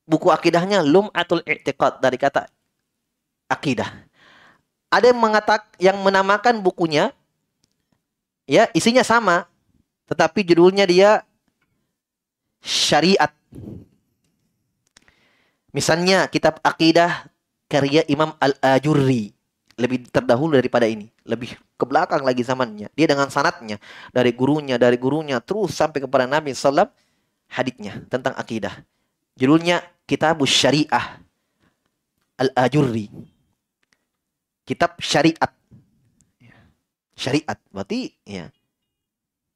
buku akidahnya Lum'atul I'tiqad dari kata akidah. Ada yang mengatak yang menamakan bukunya ya isinya sama tetapi judulnya dia syariat. Misalnya kitab akidah karya Imam Al-Ajurri lebih terdahulu daripada ini, lebih ke belakang lagi zamannya. Dia dengan sanatnya dari gurunya, dari gurunya terus sampai kepada Nabi sallallahu haditnya tentang akidah. Judulnya Kitab Syariah Al-Ajurri. Kitab syariat. Syariat. Berarti ya.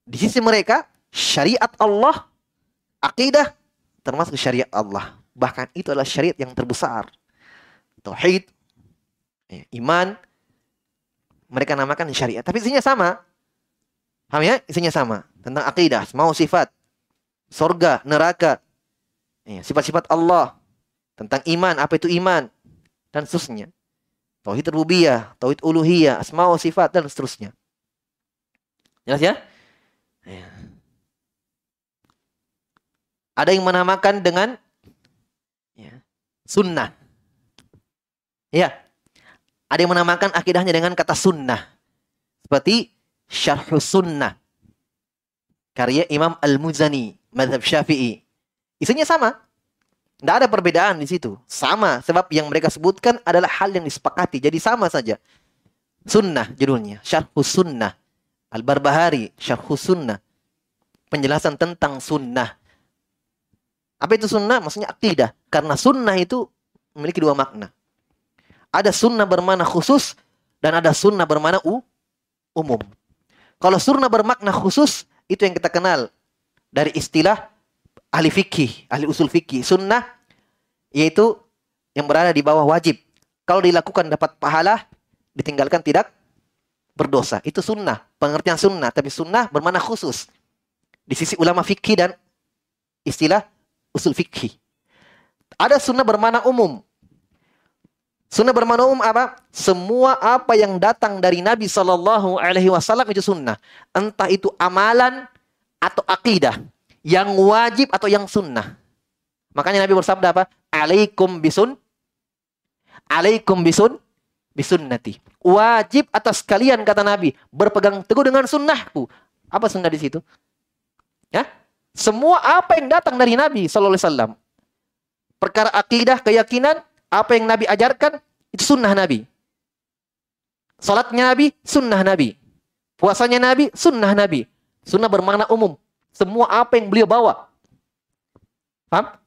Di sisi mereka syariat Allah akidah termasuk syariat Allah. Bahkan itu adalah syariat yang terbesar. Tauhid, ya, iman, mereka namakan syariat. Tapi isinya sama. Paham ya? Isinya sama. Tentang akidah, mau sifat, sorga, neraka, ya, sifat-sifat Allah, tentang iman, apa itu iman, dan seterusnya. Tauhid rububiyah, tauhid uluhiyah, asma wa sifat dan seterusnya. Jelas ya? ya? Ada yang menamakan dengan ya, sunnah. Ya. Ada yang menamakan akidahnya dengan kata sunnah. Seperti syarhus sunnah. Karya Imam Al-Muzani madhab syafi'i. Isinya sama. Tidak ada perbedaan di situ. Sama. Sebab yang mereka sebutkan adalah hal yang disepakati. Jadi sama saja. Sunnah judulnya. Syarhus sunnah. Al-Barbahari. Syarhus sunnah. Penjelasan tentang sunnah. Apa itu sunnah? Maksudnya akidah. Karena sunnah itu memiliki dua makna. Ada sunnah bermakna khusus dan ada sunnah bermakna umum. Kalau sunnah bermakna khusus, itu yang kita kenal dari istilah ahli fikih, ahli usul fikih. Sunnah yaitu yang berada di bawah wajib. Kalau dilakukan dapat pahala, ditinggalkan tidak berdosa. Itu sunnah, pengertian sunnah. Tapi sunnah bermana khusus. Di sisi ulama fikih dan istilah usul fikih. Ada sunnah bermana umum. Sunnah bermana umum apa? Semua apa yang datang dari Nabi Shallallahu Alaihi Wasallam itu sunnah. Entah itu amalan, atau akidah yang wajib atau yang sunnah. Makanya Nabi bersabda apa? Alaikum bisun Alaikum bisun bisunnati. Wajib atas kalian kata Nabi berpegang teguh dengan sunnahku. Apa sunnah di situ? Ya? Semua apa yang datang dari Nabi sallallahu. Perkara akidah, keyakinan, apa yang Nabi ajarkan itu sunnah Nabi. Salatnya Nabi, sunnah Nabi. Puasanya Nabi, sunnah Nabi. Sunnah bermakna umum. Semua apa yang beliau bawa. Paham?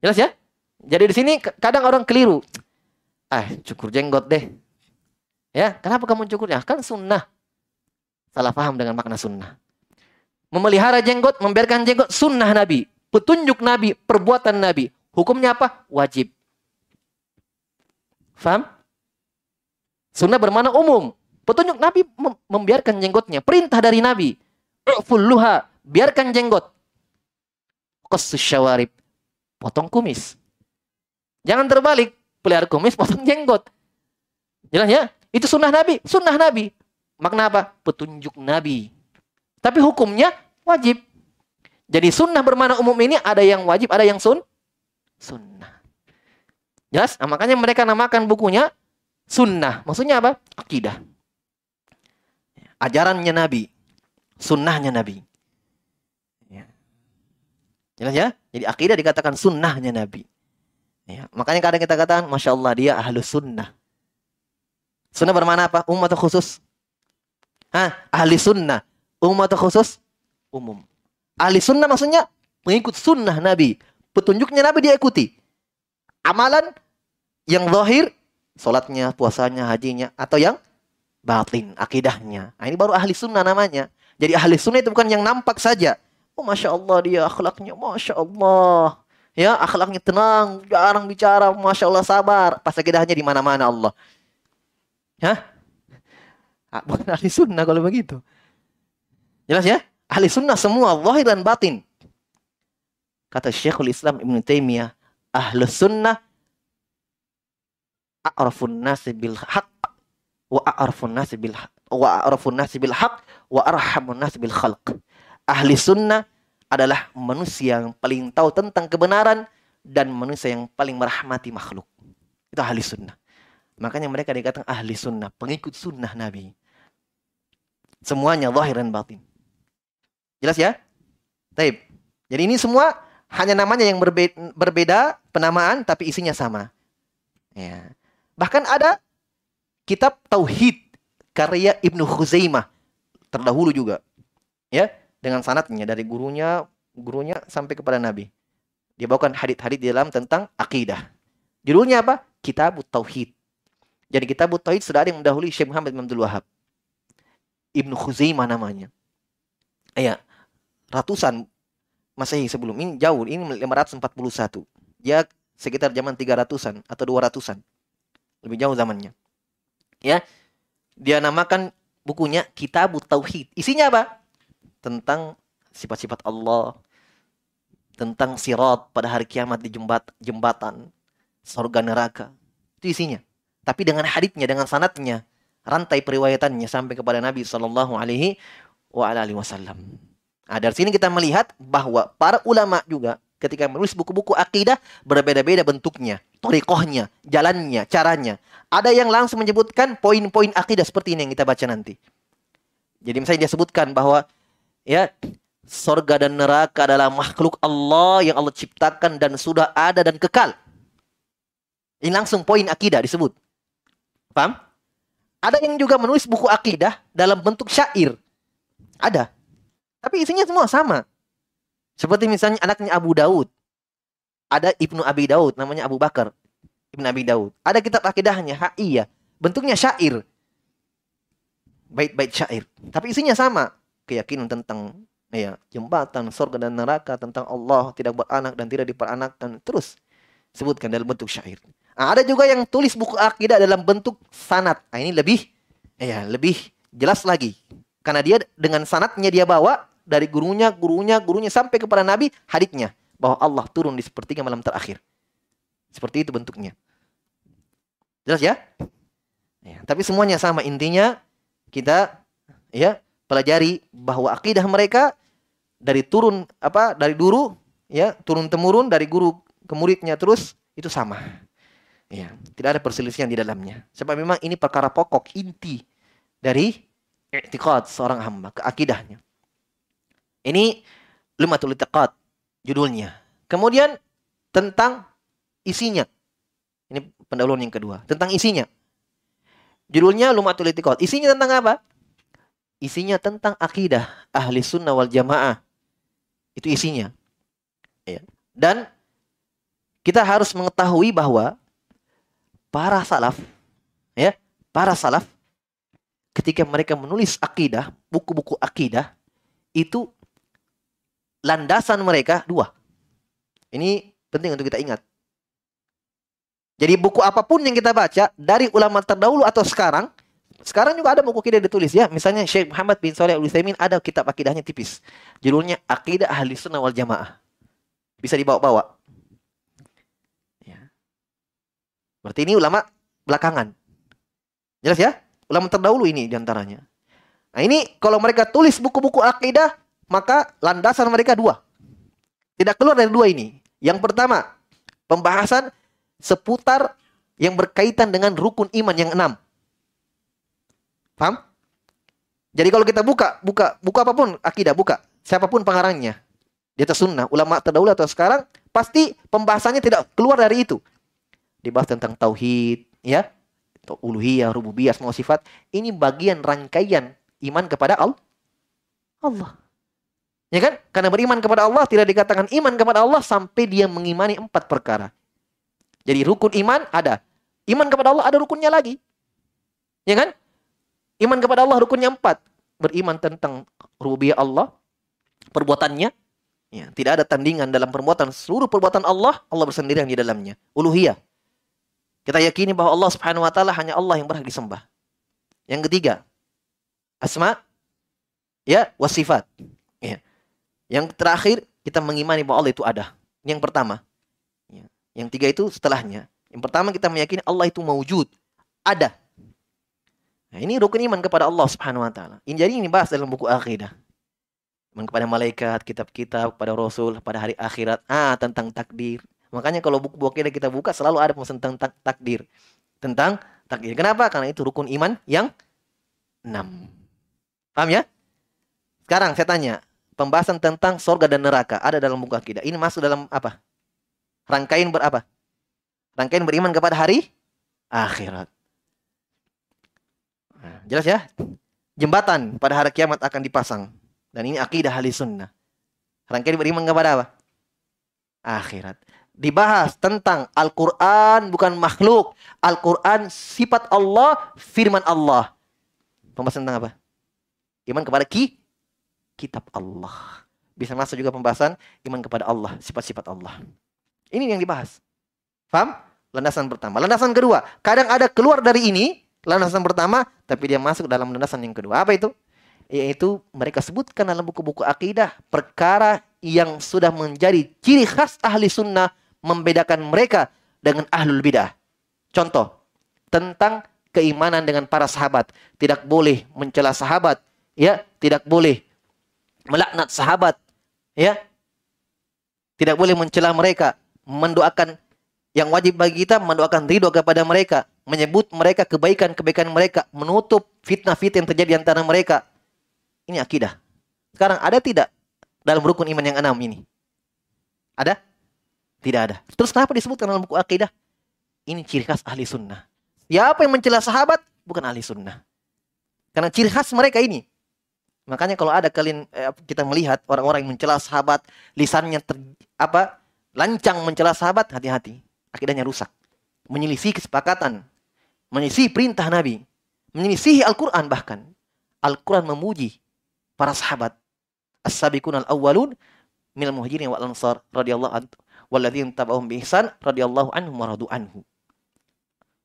Jelas ya? Jadi di sini kadang orang keliru. Ah, cukur jenggot deh. Ya, kenapa kamu cukurnya? Kan sunnah. Salah paham dengan makna sunnah. Memelihara jenggot, membiarkan jenggot, sunnah Nabi. Petunjuk Nabi, perbuatan Nabi. Hukumnya apa? Wajib. Faham? Sunnah bermana umum. Petunjuk Nabi membiarkan jenggotnya. Perintah dari Nabi. Ufulluha. Biarkan jenggot. Qassus syawarib. Potong kumis. Jangan terbalik. Pelihara kumis, potong jenggot. Jelas ya? Itu sunnah Nabi. Sunnah Nabi. Makna apa? Petunjuk Nabi. Tapi hukumnya wajib. Jadi sunnah bermana umum ini ada yang wajib, ada yang sun sunnah. Jelas? Nah, makanya mereka namakan bukunya sunnah. Maksudnya apa? Akidah. Ajarannya Nabi. Sunnahnya Nabi. Ya. Jelas ya? Jadi akidah dikatakan sunnahnya Nabi. Ya. Makanya kadang kita katakan, Masya Allah dia ahlu sunnah. Sunnah bermana apa? Umat khusus. Hah? Ahli sunnah. Umat khusus? Umum. Ahli sunnah maksudnya mengikut sunnah Nabi. Petunjuknya Nabi dia ikuti. Amalan yang zahir, sholatnya, puasanya, hajinya. Atau yang batin, akidahnya. Nah, ini baru ahli sunnah namanya. Jadi ahli sunnah itu bukan yang nampak saja. Oh Masya Allah dia akhlaknya, Masya Allah. Ya, akhlaknya tenang, jarang bicara, masya Allah sabar. Pas akidahnya di mana-mana Allah. Ya, bukan ahli sunnah kalau begitu. Jelas ya? Ahli sunnah semua, zahir dan batin. Kata Syekhul Islam Ibn Taimiyah, ahli sunnah a'rafun nasi bil haq wa a'rafun nasi bil wa a'rafun nasi bil haq wa arhamun nasi bil khalq. Ahli sunnah adalah manusia yang paling tahu tentang kebenaran dan manusia yang paling merahmati makhluk. Itu ahli sunnah. Makanya mereka dikatakan ahli sunnah, pengikut sunnah Nabi. Semuanya zahir dan batin. Jelas ya? Taib. Jadi ini semua hanya namanya yang berbeda penamaan tapi isinya sama. Ya. Bahkan ada kitab tauhid karya Ibnu Khuzaimah terdahulu juga. Ya, dengan sanatnya dari gurunya gurunya sampai kepada Nabi. Dia bawakan hadit-hadit di dalam tentang akidah. Judulnya apa? Kitab Tauhid. Jadi kitab Tauhid sudah ada yang mendahului Syekh Muhammad bin Abdul Wahab. Ibnu Khuzaimah namanya. Ya, ratusan Masehi sebelum ini jauh, ini 541. Dia sekitar zaman 300-an atau 200-an. Lebih jauh zamannya. Ya. Dia namakan bukunya Kitab Tauhid. Isinya apa? tentang sifat-sifat Allah, tentang sirat pada hari kiamat di jembat, jembatan, surga neraka. Itu isinya. Tapi dengan haditnya, dengan sanatnya, rantai periwayatannya sampai kepada Nabi Shallallahu Alaihi Wasallam. Nah, dari sini kita melihat bahwa para ulama juga ketika menulis buku-buku akidah berbeda-beda bentuknya, torikohnya, jalannya, caranya. Ada yang langsung menyebutkan poin-poin akidah seperti ini yang kita baca nanti. Jadi misalnya dia sebutkan bahwa ya sorga dan neraka adalah makhluk Allah yang Allah ciptakan dan sudah ada dan kekal. Ini langsung poin akidah disebut. Paham? Ada yang juga menulis buku akidah dalam bentuk syair. Ada. Tapi isinya semua sama. Seperti misalnya anaknya Abu Daud. Ada Ibnu Abi Daud, namanya Abu Bakar. Ibnu Abi Daud. Ada kitab akidahnya, Ha'iyah. Bentuknya syair. Bait-bait syair. Tapi isinya sama keyakinan tentang ya jembatan surga dan neraka tentang Allah tidak beranak dan tidak diperanakkan terus sebutkan dalam bentuk syair. Nah, ada juga yang tulis buku akidah dalam bentuk sanat. Nah, ini lebih ya lebih jelas lagi karena dia dengan sanatnya dia bawa dari gurunya, gurunya, gurunya sampai kepada Nabi haditnya bahwa Allah turun di sepertiga malam terakhir. Seperti itu bentuknya. Jelas ya? ya tapi semuanya sama intinya kita ya pelajari bahwa akidah mereka dari turun apa dari dulu ya turun temurun dari guru ke muridnya terus itu sama ya tidak ada perselisihan di dalamnya sebab memang ini perkara pokok inti dari i'tiqad seorang hamba keakidahnya ini lumatul i'tiqad judulnya kemudian tentang isinya ini pendahuluan yang kedua tentang isinya judulnya lumatul i'tiqad isinya tentang apa isinya tentang akidah ahli sunnah wal jamaah. Itu isinya. Ya. Dan kita harus mengetahui bahwa para salaf ya, para salaf ketika mereka menulis akidah, buku-buku akidah itu landasan mereka dua. Ini penting untuk kita ingat. Jadi buku apa pun yang kita baca dari ulama terdahulu atau sekarang, sekarang juga ada buku akidah ditulis ya. Misalnya Syekh Muhammad bin Saleh Al Utsaimin ada kitab akidahnya tipis. Judulnya Akidah Ahli Sunnah wal Jamaah. Bisa dibawa-bawa. Ya. Berarti ini ulama belakangan. Jelas ya? Ulama terdahulu ini di antaranya. Nah ini kalau mereka tulis buku-buku akidah, maka landasan mereka dua. Tidak keluar dari dua ini. Yang pertama, pembahasan seputar yang berkaitan dengan rukun iman yang enam. Paham? Jadi kalau kita buka, buka, buka apa pun akidah, buka. Siapa pun pengarangnya. Di atas sunnah, ulama terdahulu atau sekarang, pasti pembahasannya tidak keluar dari itu. Dibahas tentang tauhid, ya, uluhiyah, rububiyah, semua sifat. Ini bagian rangkaian iman kepada Allah. Allah. Ya kan? Karena beriman kepada Allah tidak dikatakan iman kepada Allah sampai dia mengimani empat perkara. Jadi rukun iman ada. Iman kepada Allah ada rukunnya lagi. Ya kan? Iman kepada Allah rukunnya empat. Beriman tentang rububiyah Allah, perbuatannya. Ya, tidak ada tandingan dalam perbuatan. Seluruh perbuatan Allah, Allah bersendirian di dalamnya. Uluhiyah. Kita yakini bahwa Allah subhanahu wa ta'ala hanya Allah yang berhak disembah. Yang ketiga, asma, ya, wasifat. Ya. Yang terakhir, kita mengimani bahwa Allah itu ada. Yang pertama, yang tiga itu setelahnya. Yang pertama kita meyakini Allah itu mewujud. Ada. Nah, ini rukun iman kepada Allah Subhanahu wa taala. Ini jadi ini bahas dalam buku akidah. Iman kepada malaikat, kitab-kitab, kepada rasul, pada hari akhirat. Ah, tentang takdir. Makanya kalau buku-buku akidah kita buka selalu ada pembahasan tentang tak takdir. Tentang takdir. Kenapa? Karena itu rukun iman yang enam. Paham ya? Sekarang saya tanya, pembahasan tentang sorga dan neraka ada dalam buku akidah. Ini masuk dalam apa? Rangkaian berapa? Rangkaian beriman kepada hari akhirat. Nah, jelas ya? Jembatan pada hari kiamat akan dipasang. Dan ini akidah ahli sunnah. Rangkaian beriman kepada apa? Akhirat. Dibahas tentang Al-Quran bukan makhluk. Al-Quran sifat Allah, firman Allah. Pembahasan tentang apa? Iman kepada ki, kitab Allah. Bisa masuk juga pembahasan iman kepada Allah, sifat-sifat Allah. Ini yang dibahas. Paham? Landasan pertama. Landasan kedua, kadang ada keluar dari ini, landasan pertama, tapi dia masuk dalam landasan yang kedua. Apa itu? Yaitu mereka sebutkan dalam buku-buku akidah perkara yang sudah menjadi ciri khas ahli sunnah membedakan mereka dengan ahlul bidah. Contoh, tentang keimanan dengan para sahabat. Tidak boleh mencela sahabat, ya, tidak boleh melaknat sahabat, ya. Tidak boleh mencela mereka, mendoakan yang wajib bagi kita mendoakan ridho kepada mereka, menyebut mereka kebaikan-kebaikan mereka, menutup fitnah-fitnah yang terjadi antara mereka. Ini akidah. Sekarang ada tidak dalam rukun iman yang enam ini? Ada? Tidak ada. Terus kenapa disebutkan dalam buku akidah? Ini ciri khas ahli sunnah. Siapa yang mencela sahabat bukan ahli sunnah. Karena ciri khas mereka ini. Makanya kalau ada kalian eh, kita melihat orang-orang yang mencela sahabat, lisannya ter, apa lancang mencela sahabat, hati-hati. Akidahnya rusak. Menyelisih kesepakatan. Menyelisih perintah Nabi. Menyelisih Al-Quran bahkan. Al-Quran memuji para sahabat. As-sabiqun al-awwalun minal muhajirin wal ansar radhiyallahu anhu walladzina tabauhum bi ihsan radhiyallahu anhum wa radu anhu.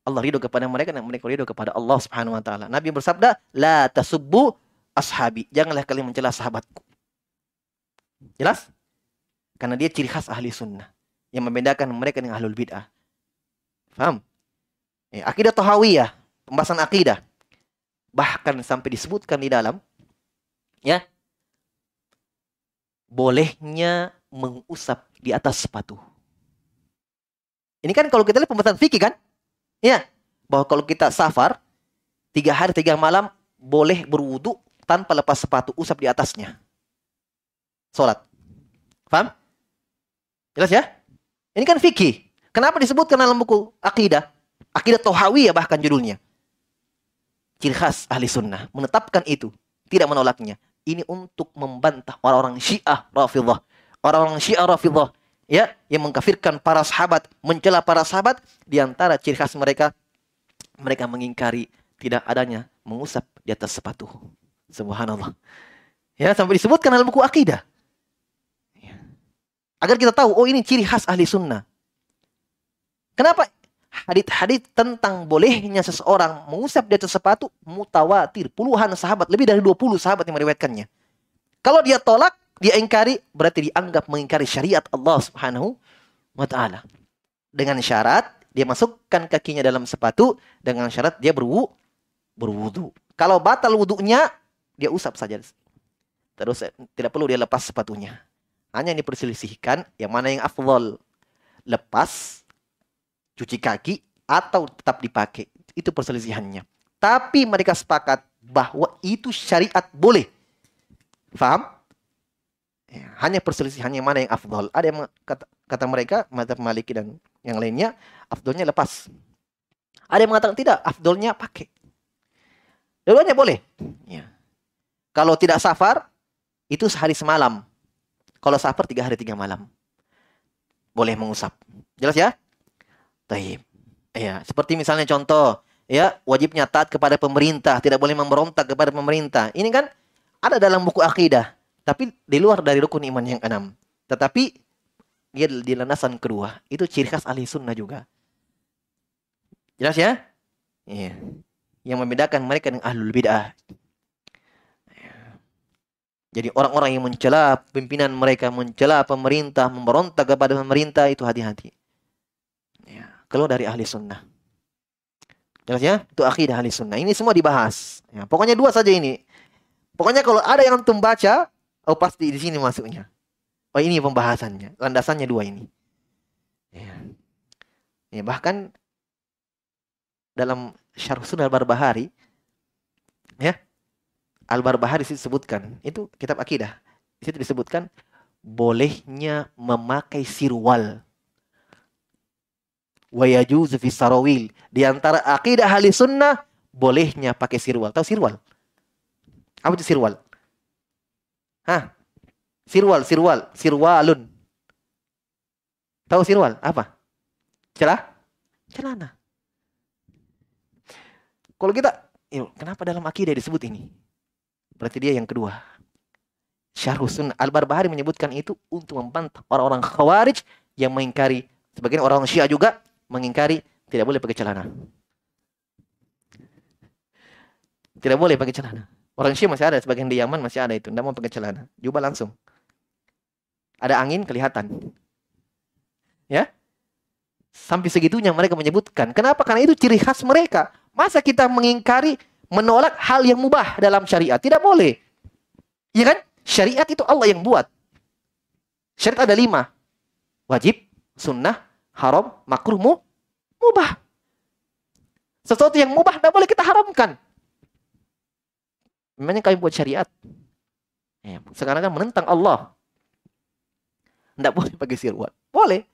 Allah ridho kepada mereka dan mereka ridho kepada Allah Subhanahu wa taala. Nabi bersabda, "La tasubbu ashabi." Janganlah kalian mencela sahabatku. Jelas? Karena dia ciri khas ahli sunnah. Yang membedakan mereka dengan ahlul bid'ah. Faham? Ya, akidah Tahawiyah. Pembahasan akidah. Bahkan sampai disebutkan di dalam. Ya. Bolehnya mengusap di atas sepatu. Ini kan kalau kita lihat pembahasan fikih kan? Ya. Bahwa kalau kita safar. Tiga hari, tiga malam. Boleh berwudu tanpa lepas sepatu. Usap di atasnya. Sholat. Faham? Jelas ya? Ini kan fikih. Kenapa disebutkan dalam buku akidah? Akidah Tohawi ya bahkan judulnya. Ciri khas ahli sunnah. Menetapkan itu. Tidak menolaknya. Ini untuk membantah orang-orang syiah rafidah. Orang-orang syiah rafidah ya yang mengkafirkan para sahabat, mencela para sahabat di antara ciri khas mereka mereka mengingkari tidak adanya mengusap di atas sepatu. Subhanallah. Ya, sampai disebutkan dalam buku akidah. Ya. Agar kita tahu, oh ini ciri khas ahli sunnah. Kenapa hadith-hadith tentang bolehnya seseorang mengusap di atas sepatu mutawatir. Puluhan sahabat, lebih dari 20 sahabat yang meriwayatkannya. Kalau dia tolak, dia ingkari, berarti dianggap mengingkari syariat Allah Subhanahu wa taala. Dengan syarat dia masukkan kakinya dalam sepatu dengan syarat dia berwu berwudu. Kalau batal wudunya, dia usap saja. Terus eh, tidak perlu dia lepas sepatunya. Hanya ini diperselisihkan yang mana yang afdol. Lepas, cuci kaki, atau tetap dipakai. Itu perselisihannya. Tapi mereka sepakat bahwa itu syariat boleh. Faham? Ya, hanya perselisihannya mana yang afdol. Ada yang kata, kata mereka, mata Maliki dan yang lainnya, afdolnya lepas. Ada yang mengatakan tidak, afdolnya pakai. Dua-duanya boleh. Ya. Kalau tidak safar, itu sehari semalam. Kalau safar, tiga hari tiga malam. Boleh mengusap. Jelas ya? Taib. Ya, seperti misalnya contoh, ya wajibnya taat kepada pemerintah, tidak boleh memberontak kepada pemerintah. Ini kan ada dalam buku akidah, tapi di luar dari rukun iman yang enam. Tetapi dia di landasan kedua, itu ciri khas ahli sunnah juga. Jelas ya? Iya yang membedakan mereka dengan ahlul bid'ah. Jadi orang-orang yang mencela pimpinan mereka, mencela pemerintah, memberontak kepada pemerintah itu hati-hati. Ya, keluar dari ahli sunnah. Jelas ya? Itu akidah ahli sunnah. Ini semua dibahas. Ya, pokoknya dua saja ini. Pokoknya kalau ada yang antum baca, oh pasti di sini masuknya. Oh ini pembahasannya. Landasannya dua ini. Ya. ya bahkan dalam Syarh Sunnah Al-Barbahari ya Al-Barbahari disebutkan itu kitab akidah di situ disebutkan bolehnya memakai sirwal wa yajuzu fi sarawil di antara akidah ahli sunnah bolehnya pakai sirwal tahu sirwal apa itu sirwal Hah? Sirwal, sirwal, sirwalun. Tahu sirwal? Apa? Celah? Celana. Kalau kita, kenapa dalam akidah disebut ini? Berarti dia yang kedua. Syarhusun Al-Barbahari menyebutkan itu untuk membantah orang-orang khawarij yang mengingkari. Sebagian orang Syiah juga mengingkari tidak boleh pakai celana. Tidak boleh pakai celana. Orang Syiah masih ada, sebagian di Yaman masih ada itu. Tidak mau pakai celana. Jubah langsung. Ada angin kelihatan. Ya? Sampai segitunya mereka menyebutkan. Kenapa? Karena itu ciri khas mereka. Masa kita mengingkari, menolak hal yang mubah dalam syariat? Tidak boleh. Ya kan? Syariat itu Allah yang buat. Syariat ada lima. Wajib, sunnah, haram, makruh, mu, mubah. Sesuatu yang mubah tidak boleh kita haramkan. Memangnya kami buat syariat. Ya, sekarang kan menentang Allah. Tidak boleh pakai sirwat. Boleh.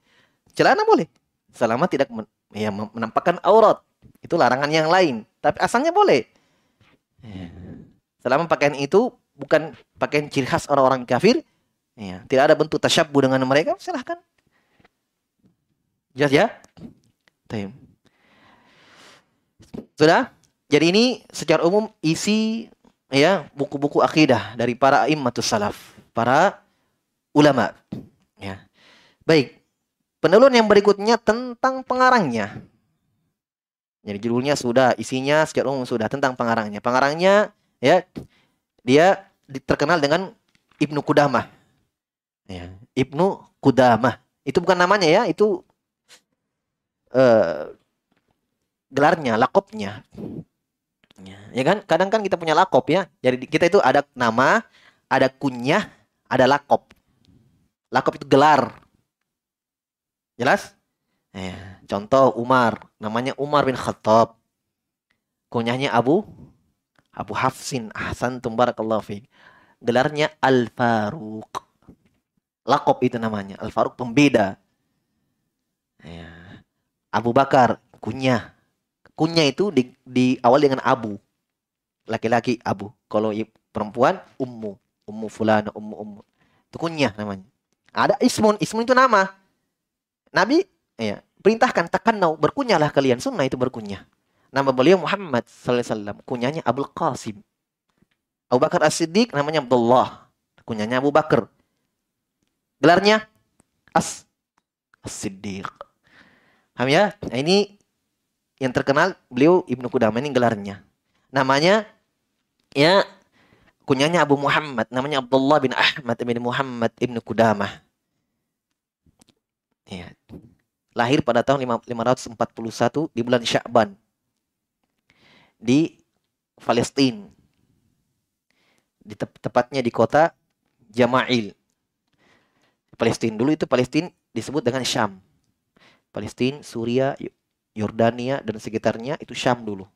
Celana boleh. Selama tidak men ya, menampakkan aurat. Itu larangan yang lain. Tapi asalnya boleh. Ya. Selama pakaian itu bukan pakaian ciri khas orang-orang kafir, ya, tidak ada bentuk tasyabuh dengan mereka, silahkan. Jelas ya? Taim. Sudah? Jadi ini secara umum isi ya buku-buku akidah dari para immatus salaf, para ulama. Ya. Baik. Peneluan yang berikutnya tentang pengarangnya. Jadi judulnya sudah, isinya secara umum sudah tentang pengarangnya. Pengarangnya ya dia terkenal dengan Ibnu Kudamah. Ya, Ibnu Kudamah. Itu bukan namanya ya, itu uh, gelarnya, lakopnya. Ya, ya kan? Kadang kan kita punya lakop ya. Jadi kita itu ada nama, ada kunyah, ada lakop. Lakop itu gelar. Jelas? Ya. Contoh Umar, namanya Umar bin Khattab. Kunyahnya Abu Abu Hafsin Ahsan Tumbarakallahu fi. Gelarnya Al Faruq. Lakop itu namanya. Al Faruq pembeda. Ya. Abu Bakar kunyah. Kunyah itu di, di awal dengan Abu. Laki-laki Abu. Kalau perempuan Ummu. Ummu fulana, Ummu Ummu. Itu kunyah namanya. Ada ismun, ismun itu nama. Nabi ya, perintahkan takannau, berkunyalah kalian. Sunnah itu berkunyah. Nama beliau Muhammad sallallahu alaihi wasallam, kunyahnya Abdul Qasim. Abu Bakar As-Siddiq namanya Abdullah, kunyahnya Abu Bakar. Gelarnya As As-Siddiq. Paham ya? Nah, ini yang terkenal beliau Ibnu Qudamah ini gelarnya. Namanya ya kunyahnya Abu Muhammad, namanya Abdullah bin Ahmad bin Muhammad Ibnu Qudamah. Ya. Lahir pada tahun 541 di bulan Sya'ban di Palestina. Di tep tepatnya di kota Jama'il. Palestina dulu itu Palestina disebut dengan Syam. Palestina, Suria, Yordania dan sekitarnya itu Syam dulu.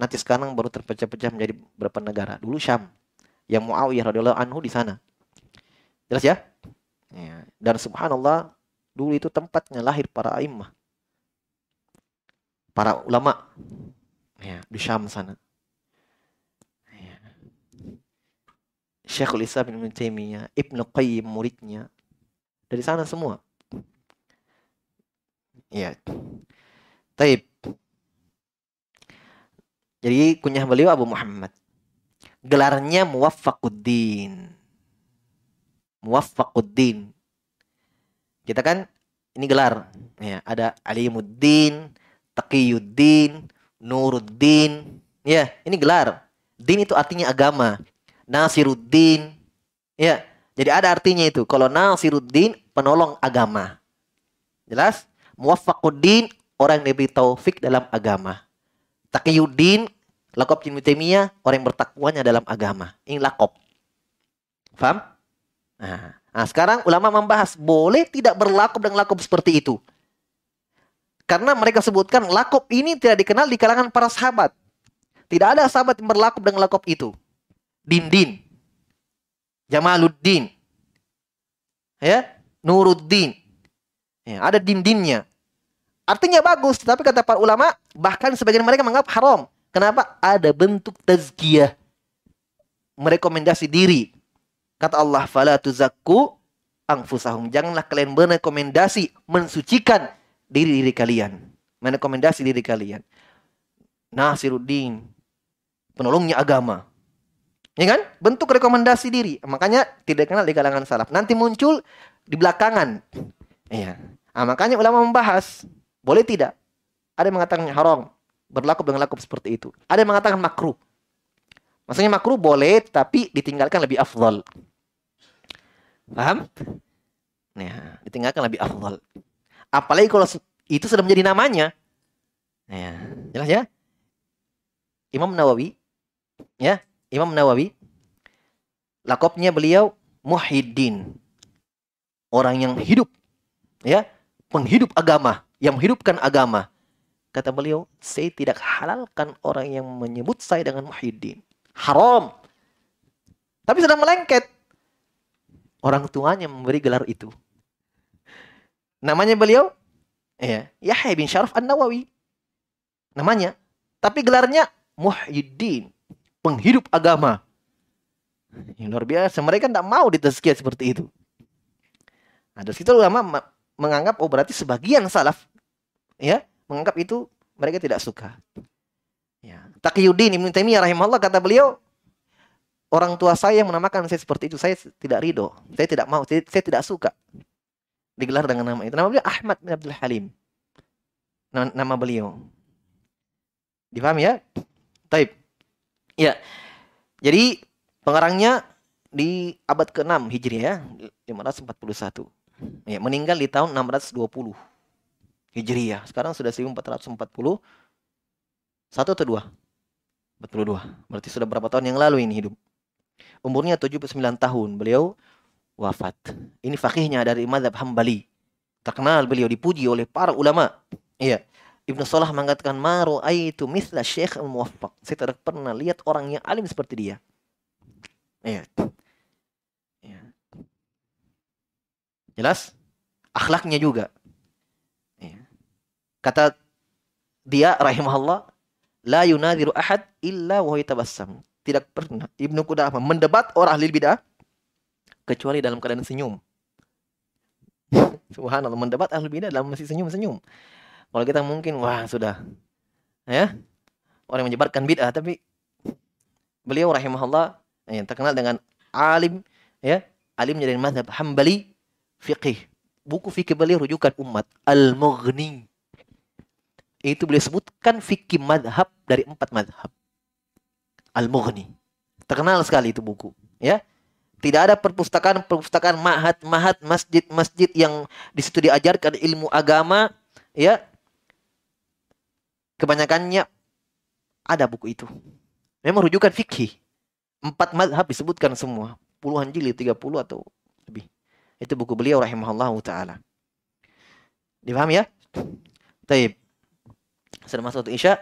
Nanti sekarang baru terpecah-pecah menjadi beberapa negara. Dulu Syam yang Muawiyah radhiyallahu anhu di sana. Jelas ya? ya? Dan subhanallah dulu itu tempatnya lahir para imam. Para ulama ya, di Syam sana. Ya. Syekhul Islam bin Taimiyah, Ibnu Qayyim muridnya dari sana semua. Ya. Taib. Jadi kunyah beliau Abu Muhammad gelarnya Muwaffaquddin. Muwaffaquddin. Kita kan ini gelar. Ya, ada Alimuddin, Taqiyuddin, Nuruddin. Ya, ini gelar. Din itu artinya agama. Nasiruddin. Ya, jadi ada artinya itu. Kalau Nasiruddin, penolong agama. Jelas? Muwaffaquddin, orang yang diberi taufik dalam agama. Taqiyuddin, Lakop Ibnu orang yang bertakwanya dalam agama. Ini lakop. Faham? Nah, nah, sekarang ulama membahas boleh tidak berlakop dengan lakop seperti itu. Karena mereka sebutkan lakop ini tidak dikenal di kalangan para sahabat. Tidak ada sahabat yang berlakop dengan lakop itu. Din-din. Jamaluddin. Ya, Nuruddin. Ya, ada din-dinnya. Artinya bagus, tapi kata para ulama, bahkan sebagian mereka menganggap haram. Kenapa? Ada bentuk tazkiyah. Merekomendasi diri. Kata Allah, "Fala tuzakku angfusahum." Janganlah kalian merekomendasi mensucikan diri-diri kalian. Merekomendasi diri kalian. Nasiruddin, penolongnya agama. Ya kan? Bentuk rekomendasi diri. Makanya tidak kenal di kalangan salaf. Nanti muncul di belakangan. Iya. Nah, makanya ulama membahas, boleh tidak? Ada yang mengatakan haram, berlaku dengan laku seperti itu. Ada yang mengatakan makruh. Maksudnya makruh boleh tapi ditinggalkan lebih afdal. Paham? Nah, ditinggalkan lebih afdal. Apalagi kalau itu sudah menjadi namanya. Nah, jelas ya? Imam Nawawi ya, Imam Nawawi lakopnya beliau Muhyiddin. Orang yang hidup ya, penghidup agama, yang menghidupkan agama. Kata beliau, saya tidak halalkan orang yang menyebut saya dengan Muhyiddin. Haram. Tapi sudah melengket. Orang tuanya memberi gelar itu. Namanya beliau ya, Yahya bin Syaraf An-Nawawi. Namanya. Tapi gelarnya Muhyiddin. Penghidup agama. Yang luar biasa. Mereka tidak mau ditazkiyah seperti itu. Nah, dari situ ulama menganggap oh berarti sebagian salaf ya menganggap itu mereka tidak suka. Ya. Taqiyuddin Ibnu Taimiyah rahimahullah kata beliau, orang tua saya yang menamakan saya seperti itu, saya tidak ridho, saya tidak mau, saya, saya tidak suka digelar dengan nama itu. Nama beliau Ahmad bin Abdul Halim. Nama, nama beliau. Dipahami ya? Taib. Ya. Jadi pengarangnya di abad ke-6 Hijriah ya, 541. Ya, meninggal di tahun 620. Hijriyah. Sekarang sudah 1440. Satu atau dua? Betul dua. Berarti sudah berapa tahun yang lalu ini hidup. Umurnya 79 tahun. Beliau wafat. Ini fakihnya dari madhab Hambali. Terkenal beliau dipuji oleh para ulama. Iya. Ibnu Salah mengatakan maru aitu misla syekh al-muwaffaq. Saya tidak pernah lihat orang yang alim seperti dia. Iya. iya. Jelas? Akhlaknya juga. Kata dia rahimahullah, la yunadiru ahad illa wa tabassam. Tidak pernah. Ibnu Qudamah mendebat orang ahli bidah kecuali dalam keadaan senyum. Subhanallah mendapat ahli bidah dalam masih senyum-senyum. Kalau kita mungkin wah sudah. Ya? Orang yang menyebarkan bid'ah tapi beliau rahimahullah yang terkenal dengan alim ya alimnya dari mazhab Hambali fiqih. Buku fikih beliau rujukan umat Al-Mughni. Itu beliau sebutkan fikih madhab dari empat madhab Al-Mughni terkenal sekali itu buku ya tidak ada perpustakaan perpustakaan mahat mahat masjid masjid yang di situ diajarkan ilmu agama ya kebanyakannya ada buku itu. Memang rujukan fikih. Empat madhab disebutkan semua. Puluhan jilid, tiga puluh atau lebih. Itu buku beliau rahimahullah ta'ala. Dipahami ya? Taib. Sudah masuk untuk Isya?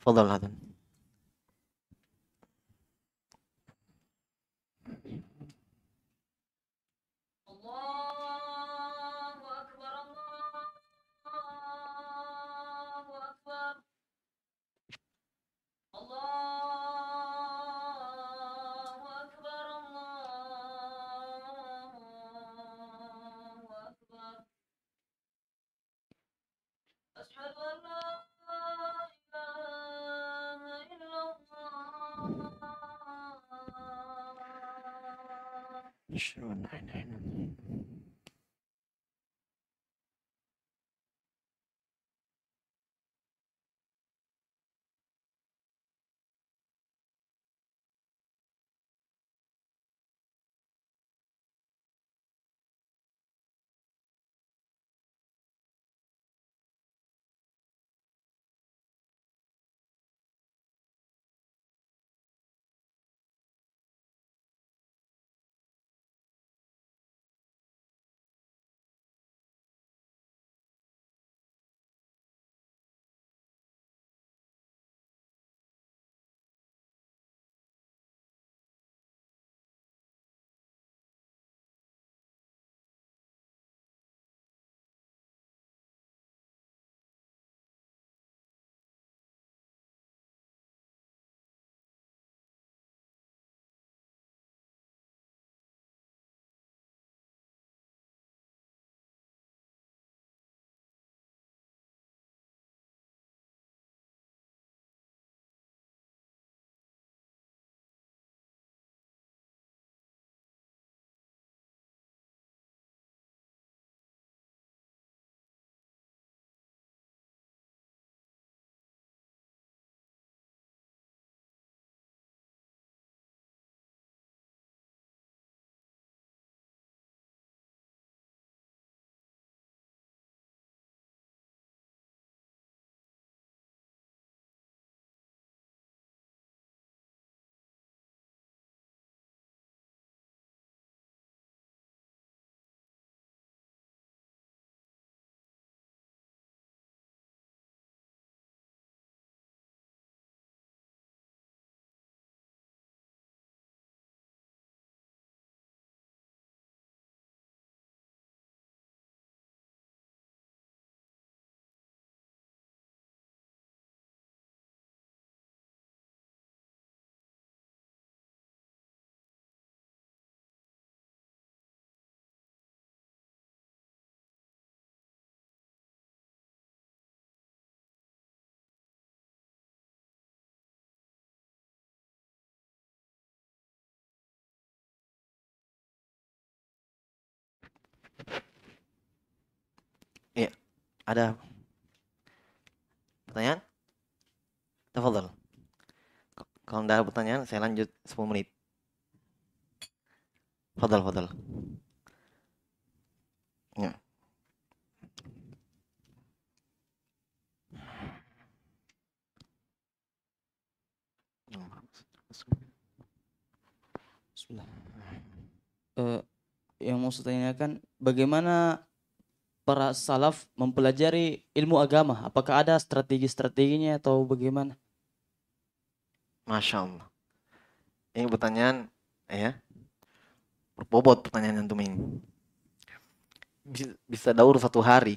Fadal hadun. Iya. Ada pertanyaan? Tafadhal. Kalau tidak ada pertanyaan, saya lanjut 10 menit. Fadal, fadal. Ya. Bismillah. Uh, yang mau saya tanyakan, bagaimana para salaf mempelajari ilmu agama? Apakah ada strategi-strateginya atau bagaimana? Masya Allah. Ini pertanyaan ya berbobot pertanyaan antum ini. Bisa, daur satu hari.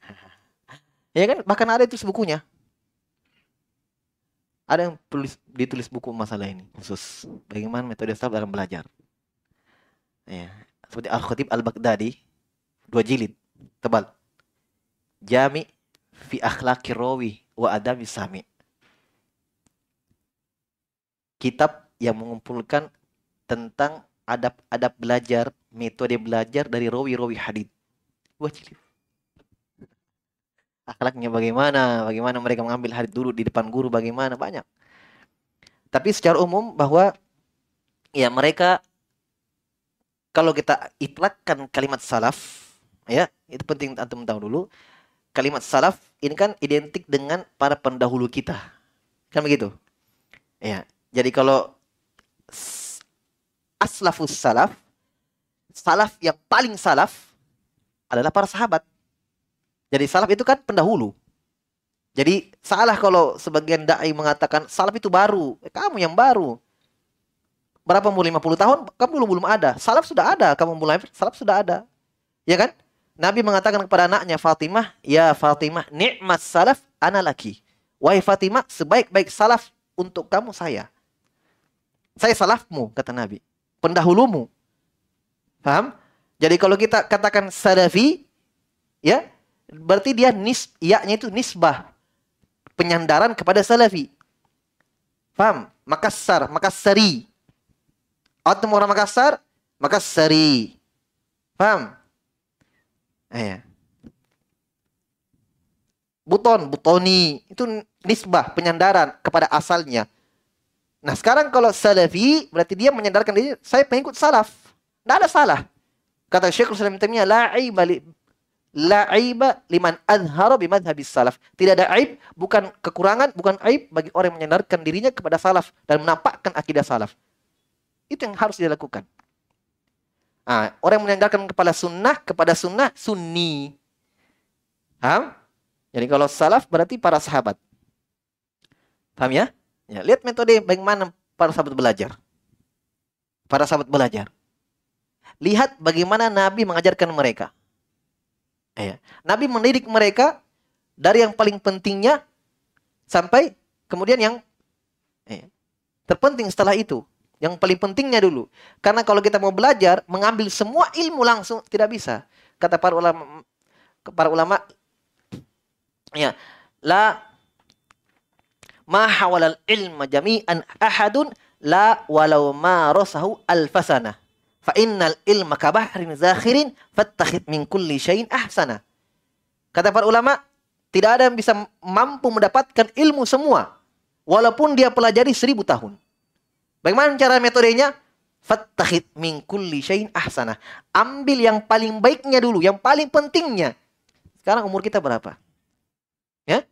ya kan bahkan ada itu bukunya. Ada yang tulis ditulis buku masalah ini khusus bagaimana metode salaf dalam belajar. Ya, seperti Al-Khatib Al-Baghdadi dua jilid tebal. Jami fi akhlaqi rawi wa adabi sami. Kitab yang mengumpulkan tentang adab-adab belajar, metode belajar dari rawi-rawi hadis. Dua jilid. Akhlaknya bagaimana? Bagaimana mereka mengambil hadis dulu di depan guru bagaimana? Banyak. Tapi secara umum bahwa ya mereka kalau kita itlakkan kalimat salaf, ya itu penting antum tahu dulu. Kalimat salaf ini kan identik dengan para pendahulu kita, kan begitu? Ya, jadi kalau aslafus salaf, salaf yang paling salaf adalah para sahabat. Jadi salaf itu kan pendahulu. Jadi salah kalau sebagian dai mengatakan salaf itu baru. Eh, kamu yang baru berapa umur 50 tahun kamu belum belum ada. Salaf sudah ada, kamu mulai salaf sudah ada. Ya kan? Nabi mengatakan kepada anaknya Fatimah, "Ya Fatimah, nikmat salaf ana laki." Wahai Fatimah, sebaik-baik salaf untuk kamu saya. Saya salafmu, kata Nabi. Pendahulumu. Paham? Jadi kalau kita katakan salafi, ya, berarti dia nis, yaknya itu nisbah. Penyandaran kepada salafi. Paham? Makassar, Makassari. Atau orang Makassar, Makassari. Paham? Ya. Buton, butoni. Itu nisbah, penyandaran kepada asalnya. Nah sekarang kalau salafi, berarti dia menyandarkan diri, saya pengikut salaf. Tidak ada salah. Kata Syekhul Islam Taimiyah, la aiba li, la aiba liman azhara bimadhabis salaf. Tidak ada aib, bukan kekurangan, bukan aib bagi orang yang menyandarkan dirinya kepada salaf dan menampakkan akidah salaf. Itu yang harus dilakukan. Nah, orang yang menyandarkan kepada sunnah, kepada sunnah, sunni. Paham? Jadi kalau salaf berarti para sahabat. Paham ya? ya lihat metode bagaimana para sahabat belajar. Para sahabat belajar. Lihat bagaimana Nabi mengajarkan mereka. Ya. Nabi mendidik mereka dari yang paling pentingnya sampai kemudian yang ya, terpenting setelah itu. Yang paling pentingnya dulu. Karena kalau kita mau belajar, mengambil semua ilmu langsung tidak bisa. Kata para ulama para ulama ya, la ma hawalal ilma jami'an ahadun la walau ma rasahu alfasana. Fa innal ilma kabahrin zakhirin fattakhid min kulli syai'in ahsana. Kata para ulama, tidak ada yang bisa mampu mendapatkan ilmu semua. Walaupun dia pelajari seribu tahun. Bagaimana cara metodenya? Fattahid min kulli syai'in ahsana. Ambil yang paling baiknya dulu, yang paling pentingnya. Sekarang umur kita berapa? Ya?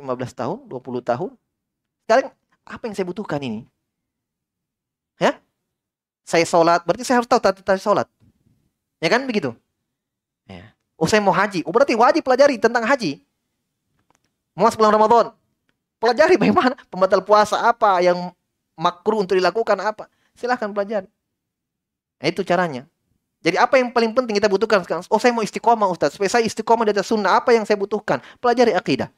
15 tahun, 20 tahun. Sekarang apa yang saya butuhkan ini? Ya? Saya sholat, berarti saya harus tahu tata sholat. Ya kan begitu? Ya. Oh saya mau haji, oh berarti wajib pelajari tentang haji. Mau bulan Ramadan, pelajari bagaimana pembatal puasa apa yang makruh untuk dilakukan apa? Silahkan pelajari. Nah, itu caranya. Jadi apa yang paling penting kita butuhkan sekarang? Oh saya mau istiqomah Ustaz. Supaya saya istiqomah di atas sunnah. Apa yang saya butuhkan? Pelajari akidah.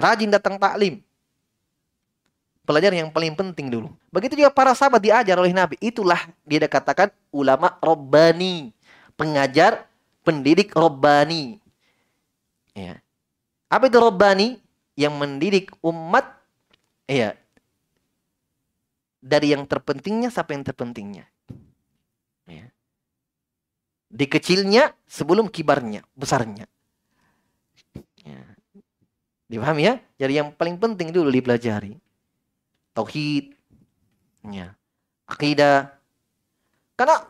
Rajin datang taklim. Pelajari yang paling penting dulu. Begitu juga para sahabat diajar oleh Nabi. Itulah dia katakan ulama robbani. Pengajar, pendidik robbani. Ya. Apa itu robbani? Yang mendidik umat ya dari yang terpentingnya sampai yang terpentingnya. Ya. Di kecilnya sebelum kibarnya, besarnya. Ya. Dipahami ya? Jadi yang paling penting dulu dipelajari. Tauhid. Ya. Akidah. Karena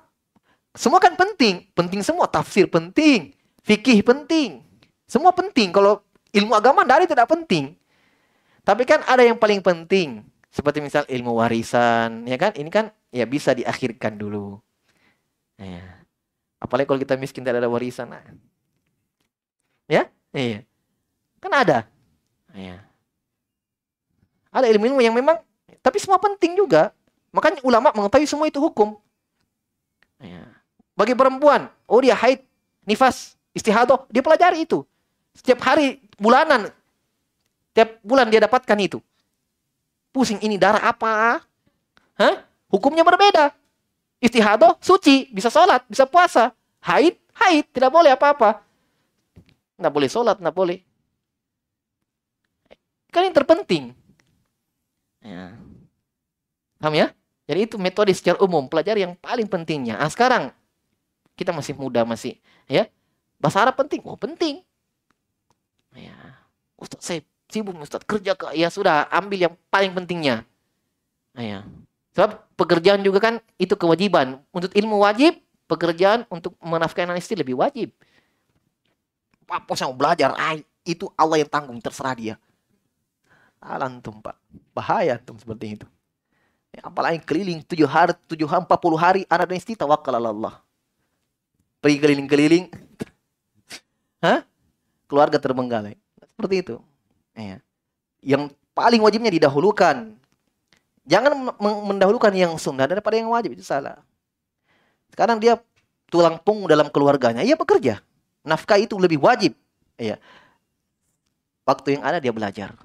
semua kan penting. Penting semua. Tafsir penting. Fikih penting. Semua penting. Kalau ilmu agama dari tidak penting. Tapi kan ada yang paling penting. Seperti misal ilmu warisan, ya kan? Ini kan ya bisa diakhirkan dulu. Ya. Apalagi kalau kita miskin tidak ada warisan. Nah. Ya? Iya. Kan ada. Ya. Ada ilmu-ilmu yang memang tapi semua penting juga. Makanya ulama mengetahui semua itu hukum. Ya. Bagi perempuan, oh dia haid, nifas, istihadah, dia pelajari itu. Setiap hari, bulanan, tiap bulan dia dapatkan itu. Pusing ini darah apa? Hah? Hukumnya berbeda. Istihadah suci, bisa sholat, bisa puasa. Haid, haid, tidak boleh apa-apa. Tidak boleh sholat, tidak boleh. Kan yang terpenting. Ya. Paham ya? Jadi itu metode secara umum, pelajari yang paling pentingnya. Ah sekarang kita masih muda masih, ya. Bahasa Arab penting, oh penting. Ya. Ustaz saya sibuk Ustaz kerja ke ya sudah ambil yang paling pentingnya. Ya. Sebab pekerjaan juga kan itu kewajiban. Untuk ilmu wajib, pekerjaan untuk menafkahi anak istri lebih wajib. Apa mau belajar, ay, itu Allah yang tanggung, terserah dia. Alantum pak, bahaya tuh seperti itu. Ya, apalagi keliling tujuh hari, tujuh hari, empat puluh hari, anak dan istri tawakal Allah. Pergi keliling-keliling, Hah? Keluarga terbengkalai. Seperti itu. Ya. Yang paling wajibnya didahulukan. Jangan mendahulukan yang sunnah daripada yang wajib itu salah. Sekarang dia tulang punggung dalam keluarganya, ia bekerja. Nafkah itu lebih wajib. Ya. Waktu yang ada dia belajar.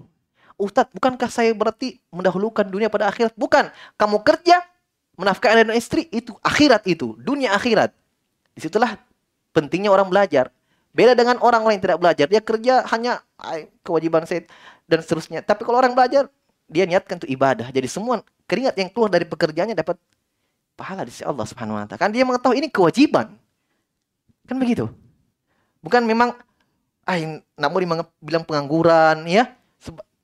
Ustadz, bukankah saya berarti mendahulukan dunia pada akhirat? Bukan. Kamu kerja, menafkahi anak dan istri, itu akhirat itu. Dunia akhirat. Di situlah pentingnya orang belajar. Beda dengan orang lain tidak belajar. Dia kerja hanya kewajiban saya dan seterusnya. Tapi kalau orang belajar, dia niatkan untuk ibadah. Jadi semua keringat yang keluar dari pekerjaannya dapat pahala di sisi Allah Subhanahu wa taala. Kan dia mengetahui ini kewajiban. Kan begitu. Bukan memang ah namun bilang pengangguran ya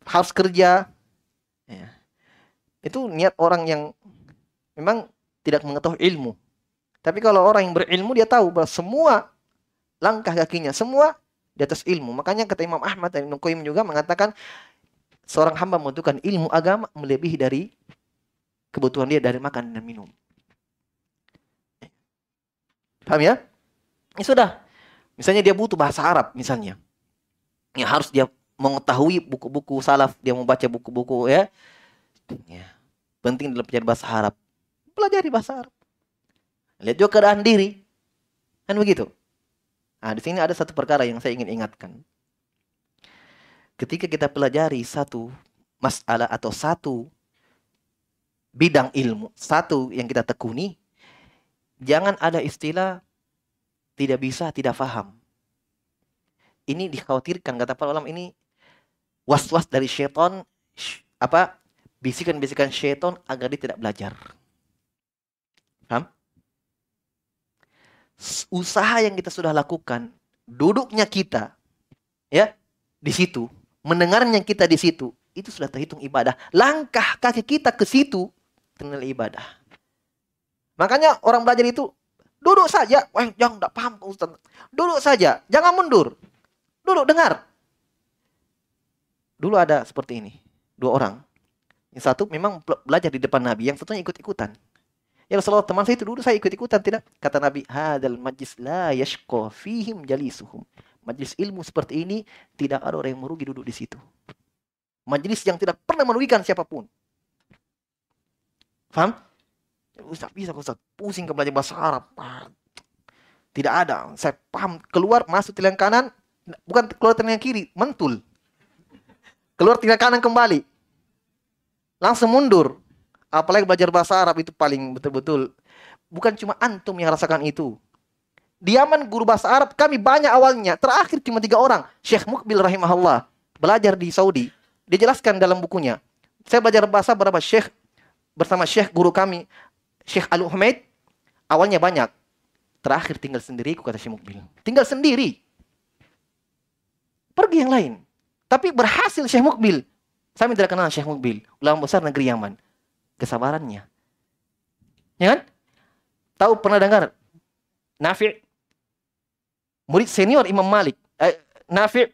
harus kerja. Ya. Itu niat orang yang memang tidak mengetahui ilmu. Tapi kalau orang yang berilmu dia tahu bahwa semua langkah kakinya semua di atas ilmu. Makanya kata Imam Ahmad dan Ibnu Qayyim juga mengatakan seorang hamba membutuhkan ilmu agama melebihi dari kebutuhan dia dari makan dan minum. Paham ya? Ini sudah. Misalnya dia butuh bahasa Arab misalnya. Ya harus dia mengetahui buku-buku salaf, dia membaca buku-buku ya. ya. Penting dalam belajar bahasa Arab. Pelajari bahasa Arab. Lihat juga keadaan diri. Kan begitu. Nah, di sini ada satu perkara yang saya ingin ingatkan. Ketika kita pelajari satu masalah atau satu bidang ilmu, satu yang kita tekuni, jangan ada istilah tidak bisa, tidak faham. Ini dikhawatirkan kata para ulama ini was-was dari syaitan apa bisikan-bisikan syaitan agar dia tidak belajar. Paham? Usaha yang kita sudah lakukan, duduknya kita ya di situ, mendengarnya kita di situ, itu sudah terhitung ibadah. Langkah kaki kita ke situ ternilai ibadah. Makanya orang belajar itu duduk saja. Wah, jangan tidak paham Ustaz. Duduk saja, jangan mundur. Duduk dengar. Dulu ada seperti ini, dua orang. Yang satu memang belajar di depan Nabi, yang satunya ikut-ikutan. Ya Rasulullah, teman saya itu dulu saya ikut-ikutan tidak. Kata Nabi, hadal majlis la yashqa fihim jalisuhum. Majlis ilmu seperti ini tidak ada orang yang merugi duduk di situ. Majlis yang tidak pernah merugikan siapa pun. Faham? Ustaz bisa Ustaz, pusing ke belajar bahasa Arab. Ah, tidak ada. Saya paham. Keluar, masuk telinga kanan, bukan keluar telinga kiri, mentul. Keluar tinggal kanan kembali. Langsung mundur. Apalagi belajar bahasa Arab itu paling betul-betul. Bukan cuma antum yang rasakan itu. Di Yaman guru bahasa Arab kami banyak awalnya. Terakhir cuma tiga orang. Syekh Mukbil rahimahullah. Belajar di Saudi. Dia jelaskan dalam bukunya. Saya belajar bahasa berapa Syekh bersama Syekh guru kami. Syekh Al Uhaid. Awalnya banyak. Terakhir tinggal sendiri, kata Syekh Mukbil. Tinggal sendiri. Pergi yang lain. Tapi berhasil Syekh Mukbil. Saya tidak kenal Syekh Mukbil, ulama besar negeri Yaman. Kesabarannya. Ya kan? Tahu pernah dengar? Nafi' murid senior Imam Malik. Eh, Nafi'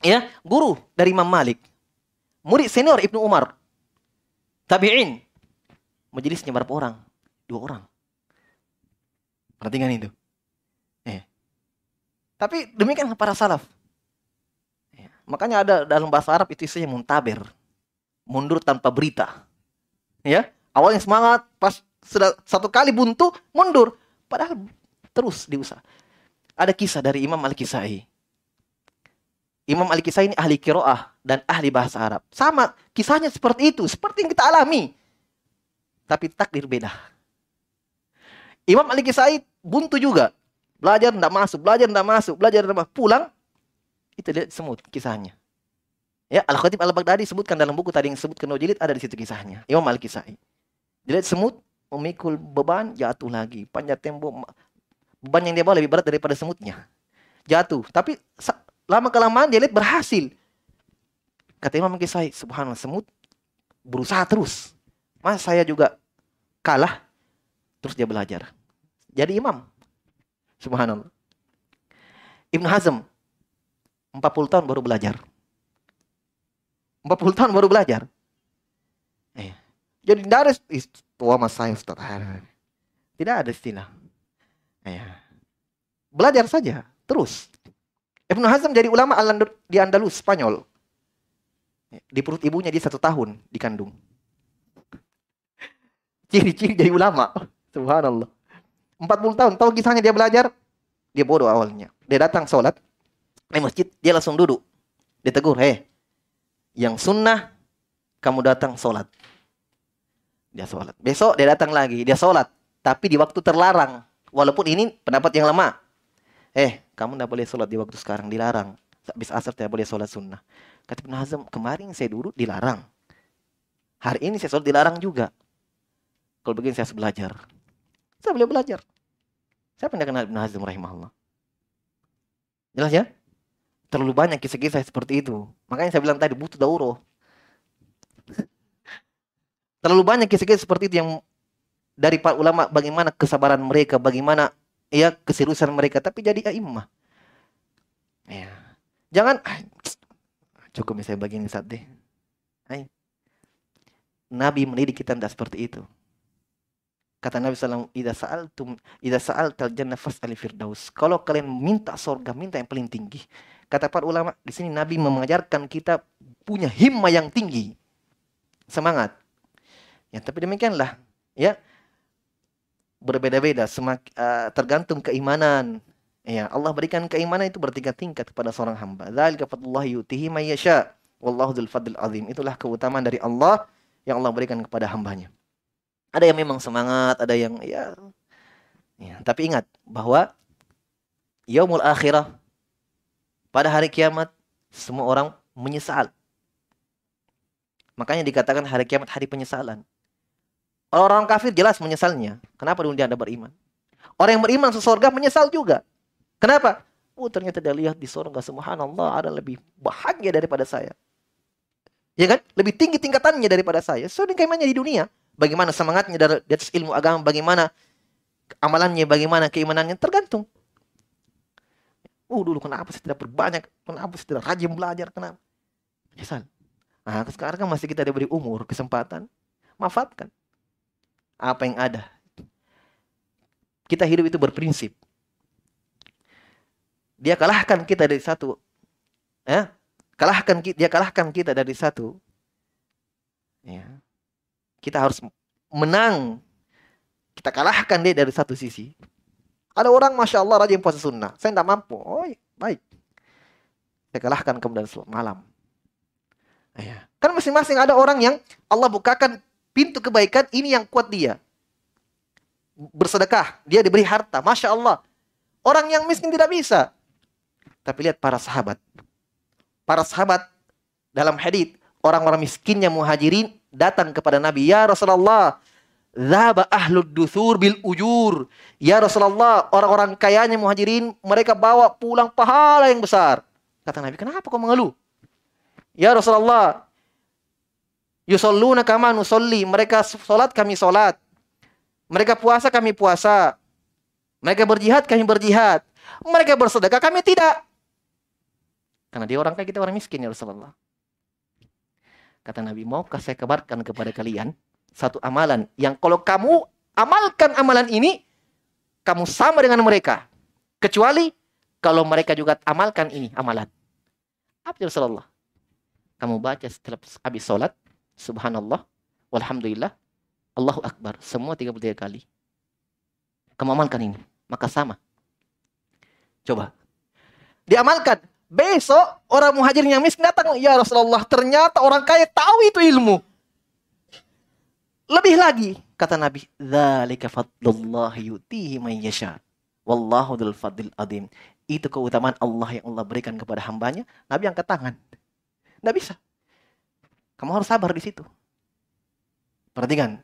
ya, guru dari Imam Malik. Murid senior Ibnu Umar. Tabi'in. Majelisnya berapa orang? Dua orang. Perhatikan itu. Eh. Tapi demikian para salaf. Makanya ada dalam bahasa Arab itu isinya muntaber. Mundur tanpa berita. Ya, awalnya semangat, pas sudah satu kali buntu, mundur. Padahal terus diusaha. Ada kisah dari Imam Al-Kisai. Imam Al-Kisai ini ahli kiroah dan ahli bahasa Arab. Sama, kisahnya seperti itu. Seperti yang kita alami. Tapi takdir beda. Imam Ali Kisai buntu juga. Belajar tidak masuk, belajar tidak masuk, belajar tidak masuk. Pulang, itu lihat semut kisahnya. Ya, Al-Khatib Al-Baghdadi sebutkan dalam buku tadi yang sebutkan Nujilid ada di situ kisahnya. Imam Ali Kisai. Dilihat semut memikul beban jatuh lagi. Panjat tembok beban yang dia bawa lebih berat daripada semutnya. Jatuh. Tapi lama kelamaan lihat berhasil. Kata Imam Kisai, subhanallah semut berusaha terus. Mas saya juga kalah. Terus dia belajar. Jadi imam. Subhanallah. Ibn Hazm 40 tahun baru belajar. 40 tahun baru belajar. Eh. Jadi tidak ada tua mas saya Ustaz. Tidak ada istilah. Eh. Belajar saja, terus. Ibnu Hazm jadi ulama di Andalus, Spanyol. Di perut ibunya dia satu tahun dikandung. Ciri-ciri jadi ulama. Subhanallah. 40 tahun. Tahu kisahnya dia belajar? Dia bodoh awalnya. Dia datang sholat. Di masjid. Dia langsung duduk. Dia tegur. Hei, yang sunnah kamu datang sholat. Dia sholat. Besok dia datang lagi, dia sholat. Tapi di waktu terlarang. Walaupun ini pendapat yang lemah. Eh, kamu tidak boleh sholat di waktu sekarang, dilarang. Habis asar tidak boleh sholat sunnah. Kata Ibn Hazm, kemarin saya duduk dilarang. Hari ini saya sholat dilarang juga. Kalau begini saya harus belajar. Saya boleh belajar. Siapa yang kenal Ibn Hazm rahimahullah? Jelas ya? Terlalu banyak kisah-kisah seperti itu. Makanya saya bilang tadi butuh dauro. Terlalu banyak kisah-kisah seperti itu yang dari para ulama bagaimana kesabaran mereka, bagaimana ya keseriusan mereka, tapi jadi a'immah. Ya. Jangan cukup misalnya begini saat deh. Ay. Nabi mendidik kita tidak seperti itu. Kata Nabi SAW, Ida sa'altum, Ida sa'altal jannah fas'ali firdaus. Kalau kalian minta surga, minta yang paling tinggi. Kata para ulama, di sini Nabi mengajarkan kita punya himma yang tinggi. Semangat. Ya, tapi demikianlah, ya. Berbeda-beda, semak, uh, tergantung keimanan. Ya, Allah berikan keimanan itu bertingkat-tingkat kepada seorang hamba. Dzalika fadlullah yutihi may yasha. Wallahu dzul fadl azim. Itulah keutamaan dari Allah yang Allah berikan kepada hambanya. Ada yang memang semangat, ada yang ya, ya tapi ingat bahwa yaumul akhirah pada hari kiamat semua orang menyesal. Makanya dikatakan hari kiamat hari penyesalan. Orang-orang kafir jelas menyesalnya. Kenapa dulu dia ada beriman? Orang yang beriman masuk surga menyesal juga. Kenapa? Oh ternyata dia lihat di surga subhanallah ada lebih bahagia daripada saya. Ya kan? Lebih tinggi tingkatannya daripada saya. So bagaimana di dunia. Bagaimana semangatnya di atas ilmu agama. Bagaimana amalannya. Bagaimana keimanannya. Tergantung. Oh dulu kenapa saya tidak berbanyak? Kenapa saya tidak rajin belajar? Kenapa? Nyesal. Nah sekarang kan masih kita diberi umur, kesempatan. Manfaatkan. Apa yang ada. Kita hidup itu berprinsip. Dia kalahkan kita dari satu. Ya, kalahkan dia kalahkan kita dari satu. Ya. Kita harus menang. Kita kalahkan dia dari satu sisi. Ada orang Masya Allah rajin puasa sunnah. Saya tidak mampu. Oh baik. Saya kalahkan kemudian malam. Ya. Kan masing-masing ada orang yang Allah bukakan pintu kebaikan ini yang kuat dia. Bersedekah. Dia diberi harta. Masya Allah. Orang yang miskin tidak bisa. Tapi lihat para sahabat. Para sahabat dalam hadith orang-orang miskinnya muhajirin datang kepada Nabi. Ya Rasulullah, Zaba ahlud dusur bil ujur. Ya Rasulullah, orang-orang kayanya muhajirin, mereka bawa pulang pahala yang besar. Kata Nabi, kenapa kau mengeluh? Ya Rasulullah, yusalluna kama nusolli. Mereka solat, kami solat. Mereka puasa, kami puasa. Mereka berjihad, kami berjihad. Mereka bersedekah, kami tidak. Karena dia orang kayak kita orang miskin ya Rasulullah. Kata Nabi, maukah saya kabarkan kepada kalian satu amalan yang kalau kamu amalkan amalan ini, kamu sama dengan mereka. Kecuali kalau mereka juga amalkan ini amalan. Apa Rasulullah? Kamu baca setelah habis sholat, subhanallah, walhamdulillah, Allahu Akbar. Semua 33 kali. Kamu amalkan ini. Maka sama. Coba. Diamalkan. Besok orang muhajir yang miskin datang. Ya Rasulullah ternyata orang kaya tahu itu ilmu. Lebih lagi, Kata Nabi, "Dzalika fadlullah yutihi man yasha." Wallahu dzul fadlil adim. Itu keutamaan Allah yang Allah berikan kepada hambanya. Nabi angkat tangan. Nggak bisa. Kamu harus sabar di situ. Perhatikan.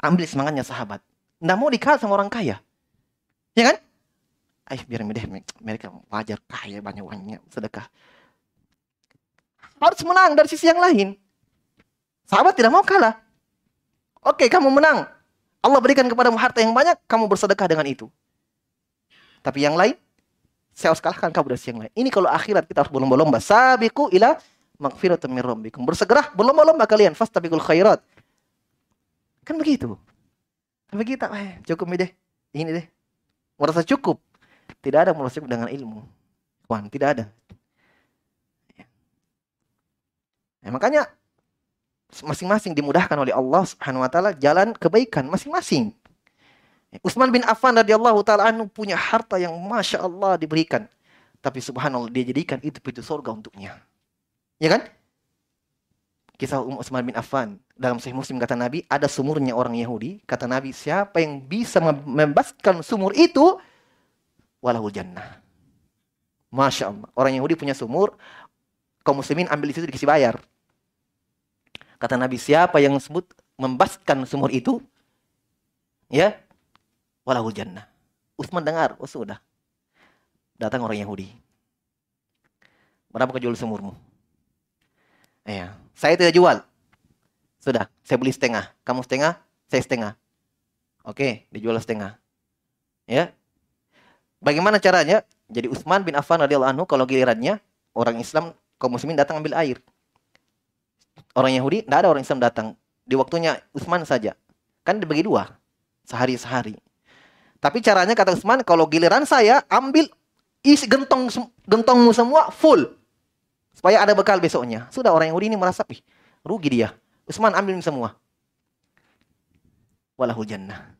Ambil semangatnya sahabat. Nggak mau dikalah sama orang kaya. Ya kan? Ayo biar mereka wajar kaya banyak uangnya sedekah. Harus menang dari sisi yang lain. Sahabat tidak mau kalah. Oke, kamu menang. Allah berikan kepadamu harta yang banyak, kamu bersedekah dengan itu. Tapi yang lain, saya harus kalahkan kamu dari yang lain. Ini kalau akhirat kita harus berlomba-lomba. Sabiku ila magfiratun min rabbikum. Bersegera berlomba-lomba kalian fastabiqul khairat. Kan begitu. Tapi kita eh, cukup deh. Ini deh. Merasa cukup. Tidak ada merasa cukup dengan ilmu. Wan, tidak ada. Ya. ya, makanya masing-masing dimudahkan oleh Allah Subhanahu wa taala jalan kebaikan masing-masing. Utsman bin Affan radhiyallahu taala anhu punya harta yang masya Allah diberikan. Tapi subhanallah dia jadikan itu pintu surga untuknya. Ya kan? Kisah Umar Utsman bin Affan dalam Sahih Muslim kata Nabi ada sumurnya orang Yahudi. Kata Nabi siapa yang bisa membebaskan sumur itu walahul jannah. Masya Allah. Orang Yahudi punya sumur, kaum muslimin ambil di situ dikasih bayar. Kata Nabi, siapa yang sebut membaskan sumur itu, ya, walahul jannah. Utsman dengar, oh sudah. Datang orang Yahudi. Berapa kau jual sumurmu? Ya, saya tidak jual. Sudah, saya beli setengah. Kamu setengah, saya setengah. Oke, dijual setengah. Ya. Bagaimana caranya? Jadi Utsman bin Affan radhiyallahu anhu kalau gilirannya orang Islam kaum muslimin datang ambil air orang Yahudi, tidak ada orang Islam datang. Di waktunya Utsman saja. Kan dibagi dua. Sehari-sehari. Tapi caranya kata Utsman, kalau giliran saya ambil isi gentong gentongmu semua full. Supaya ada bekal besoknya. Sudah orang Yahudi ini merasa, Ih, rugi dia. Utsman ambil semua. Walahul jannah.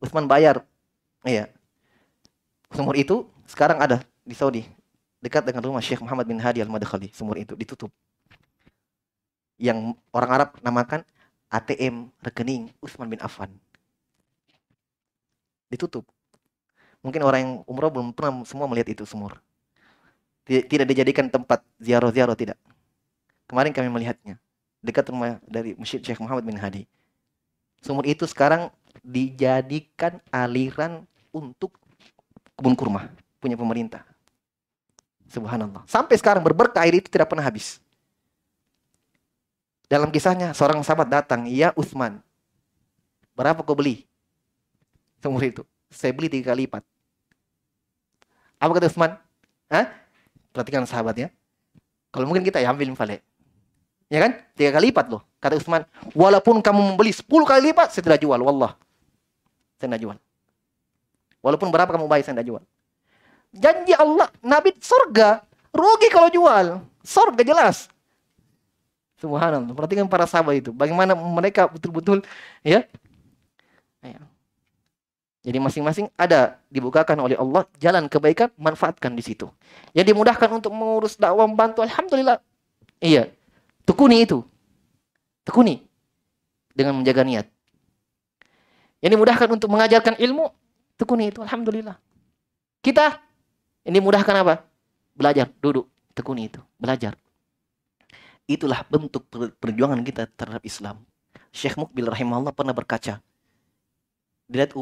Utsman bayar. Iya. Sumur itu sekarang ada di Saudi. Dekat dengan rumah Syekh Muhammad bin Hadi Al-Madkhali. Sumur itu ditutup yang orang Arab namakan ATM rekening Utsman bin Affan. Ditutup. Mungkin orang yang umroh belum pernah semua melihat itu sumur. Tidak dijadikan tempat ziarah-ziarah tidak. Kemarin kami melihatnya dekat rumah dari Masjid Syekh Muhammad bin Hadi. Sumur itu sekarang dijadikan aliran untuk kebun kurma punya pemerintah. Subhanallah. Sampai sekarang berberkah air itu tidak pernah habis. Dalam kisahnya seorang sahabat datang, "Ya Utsman, berapa kau beli?" Sumur itu. Saya beli tiga kali lipat. Apa kata Utsman? Hah? Perhatikan sahabatnya. Kalau mungkin kita ya ambil infale. Ya kan? Tiga kali lipat loh. Kata Utsman, walaupun kamu membeli sepuluh kali lipat, saya tidak jual. Wallah. Saya tidak jual. Walaupun berapa kamu bayar, saya tidak jual. Janji Allah, Nabi surga. Rugi kalau jual. Surga jelas. Subhanallah. Perhatikan para sahabat itu. Bagaimana mereka betul-betul ya. Jadi masing-masing ada dibukakan oleh Allah jalan kebaikan, manfaatkan di situ. Yang dimudahkan untuk mengurus dakwah membantu, alhamdulillah. Iya. Tekuni itu. Tekuni dengan menjaga niat. Yang dimudahkan untuk mengajarkan ilmu, tekuni itu, alhamdulillah. Kita ini dimudahkan apa? Belajar, duduk, tekuni itu, belajar. Itulah bentuk perjuangan kita terhadap Islam. Syekh Mukbil rahimahullah pernah berkaca. Dilihat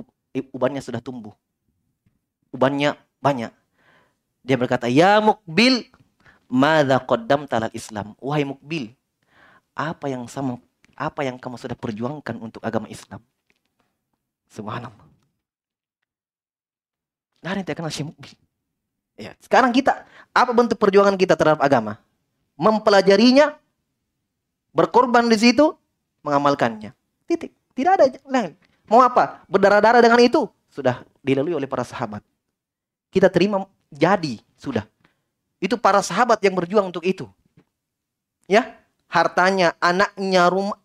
ubannya sudah tumbuh. Ubannya banyak. Dia berkata, "Ya Mukbil, madza qaddam talal Islam?" Wahai Mukbil, apa yang sama apa yang kamu sudah perjuangkan untuk agama Islam? Subhanallah. Nah, ini kenal Syekh Mukbil. Ya, sekarang kita apa bentuk perjuangan kita terhadap agama? Mempelajarinya, berkorban di situ, mengamalkannya. Titik. Tidak ada lain. Mau apa? Berdarah-darah dengan itu sudah dilalui oleh para sahabat. Kita terima jadi sudah. Itu para sahabat yang berjuang untuk itu. Ya, hartanya, anaknya, rumah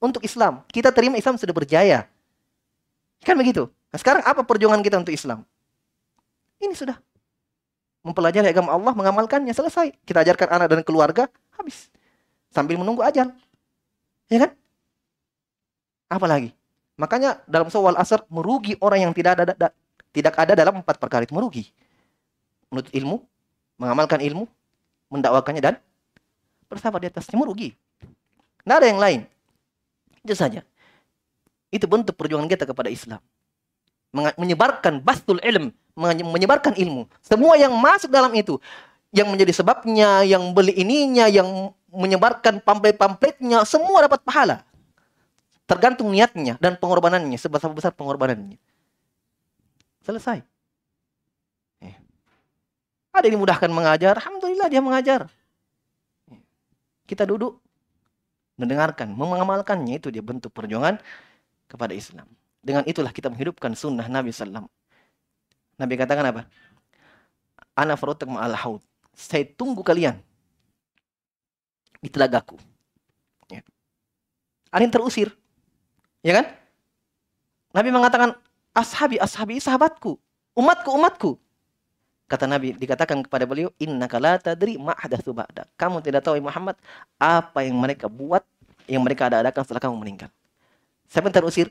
untuk Islam. Kita terima Islam sudah berjaya. Kan begitu. Nah, sekarang apa perjuangan kita untuk Islam? Ini sudah mempelajari agama Allah, mengamalkannya, selesai. Kita ajarkan anak dan keluarga, habis. Sambil menunggu ajal. Ya kan? Apa lagi? Makanya dalam soal asar merugi orang yang tidak ada da- tidak ada dalam empat perkara itu merugi. Menuntut ilmu, mengamalkan ilmu, mendakwakannya dan bersabar di atasnya merugi. Nggak ada yang lain. Itu saja. Itu bentuk perjuangan kita kepada Islam. Menyebarkan bastul ilm, menyebarkan ilmu. Semua yang masuk dalam itu, yang menjadi sebabnya, yang beli ininya, yang menyebarkan pamflet-pamfletnya, semua dapat pahala. Tergantung niatnya dan pengorbanannya, sebesar-besar pengorbanannya. Selesai. Eh. Ada yang dimudahkan mengajar, Alhamdulillah dia mengajar. Eh. Kita duduk, mendengarkan, mengamalkannya, itu dia bentuk perjuangan kepada Islam. Dengan itulah kita menghidupkan sunnah Nabi SAW. Nabi katakan apa? Ana farutak ma'al haud. Saya tunggu kalian di telagaku. Ya. Ada yang terusir. Ya kan? Nabi mengatakan, ashabi, ashabi, sahabatku. Umatku, umatku. Kata Nabi, dikatakan kepada beliau, innaka la tadri ma'ahdathu ba'da. Kamu tidak tahu, Muhammad, apa yang mereka buat, yang mereka ada-adakan setelah kamu meninggal. Siapa yang terusir?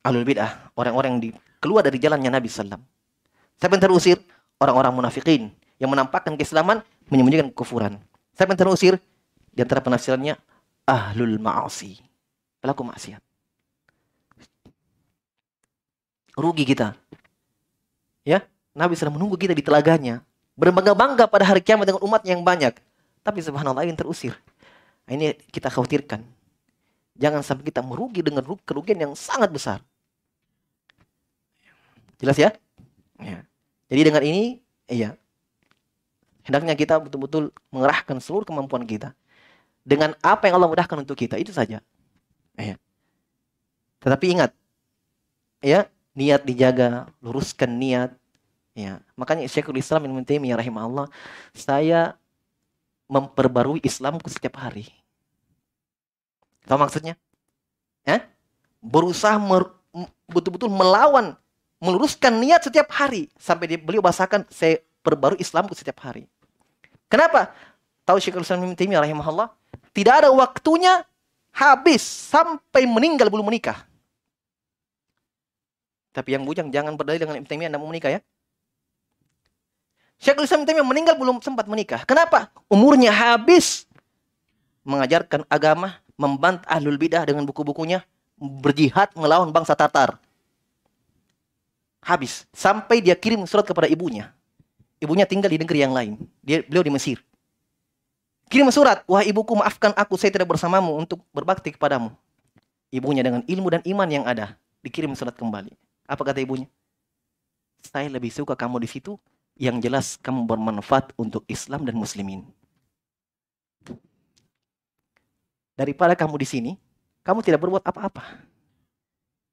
Ahlul bid'ah, orang-orang yang di, keluar dari jalannya Nabi SAW. Siapa yang terusir? Orang-orang munafikin yang menampakkan keislaman, menyembunyikan kekufuran. Siapa yang terusir? Di antara penafsirannya, ahlul ma'asi. Pelaku maksiat. Rugi kita. Ya, Nabi sedang menunggu kita di telaganya. Berbangga-bangga pada hari kiamat dengan umat yang banyak. Tapi subhanallah yang terusir. Ini kita khawatirkan. Jangan sampai kita merugi dengan ru- kerugian yang sangat besar. Jelas ya? ya. Jadi dengan ini, iya. Hendaknya kita betul-betul mengerahkan seluruh kemampuan kita. Dengan apa yang Allah mudahkan untuk kita. Itu saja. Ya. Tetapi ingat. Ya, niat dijaga, luruskan niat. Ya, makanya Syekhul Islam Ibnu Taimiyah rahimahullah, saya memperbarui Islamku setiap hari. Tahu maksudnya? Ya? Berusaha betul-betul melawan, meluruskan niat setiap hari sampai dia, beliau bahasakan saya perbarui Islamku setiap hari. Kenapa? Tahu Syekhul Islam Ibnu Taimiyah rahimahullah, tidak ada waktunya habis sampai meninggal belum menikah. Tapi yang bujang jangan berdalil dengan Ibnu Taimiyah tidak mau menikah ya. Syekhul Islam Ibnu Taimiyah meninggal belum sempat menikah. Kenapa? Umurnya habis mengajarkan agama, membantah ahlul bidah dengan buku-bukunya, berjihad melawan bangsa Tatar. Habis sampai dia kirim surat kepada ibunya. Ibunya tinggal di negeri yang lain. Dia beliau di Mesir. Kirim surat, wah ibuku maafkan aku, saya tidak bersamamu untuk berbakti kepadamu. Ibunya dengan ilmu dan iman yang ada, dikirim surat kembali. Apa kata ibunya? Saya lebih suka kamu di situ, yang jelas kamu bermanfaat untuk Islam dan Muslimin. Daripada kamu di sini, kamu tidak berbuat apa-apa.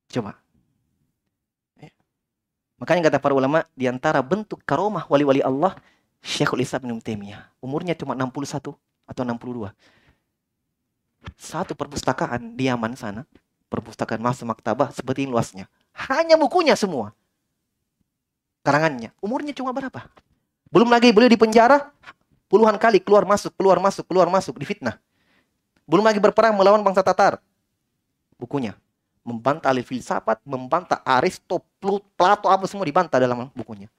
Coba. Ya. Makanya kata para ulama, di antara bentuk karomah wali-wali Allah, Syekhul Islam Ibn Taimiyah. Umurnya cuma 61 atau 62. Satu perpustakaan di Yaman sana, perpustakaan masa maktabah seperti ini luasnya. Hanya bukunya semua. Karangannya. Umurnya cuma berapa? Belum lagi beliau di penjara puluhan kali keluar masuk, keluar masuk, keluar masuk, difitnah. Belum lagi berperang melawan bangsa Tatar. Bukunya. Membantah ahli filsafat, membantah Aristo, Plato, apa semua dibantah dalam bukunya.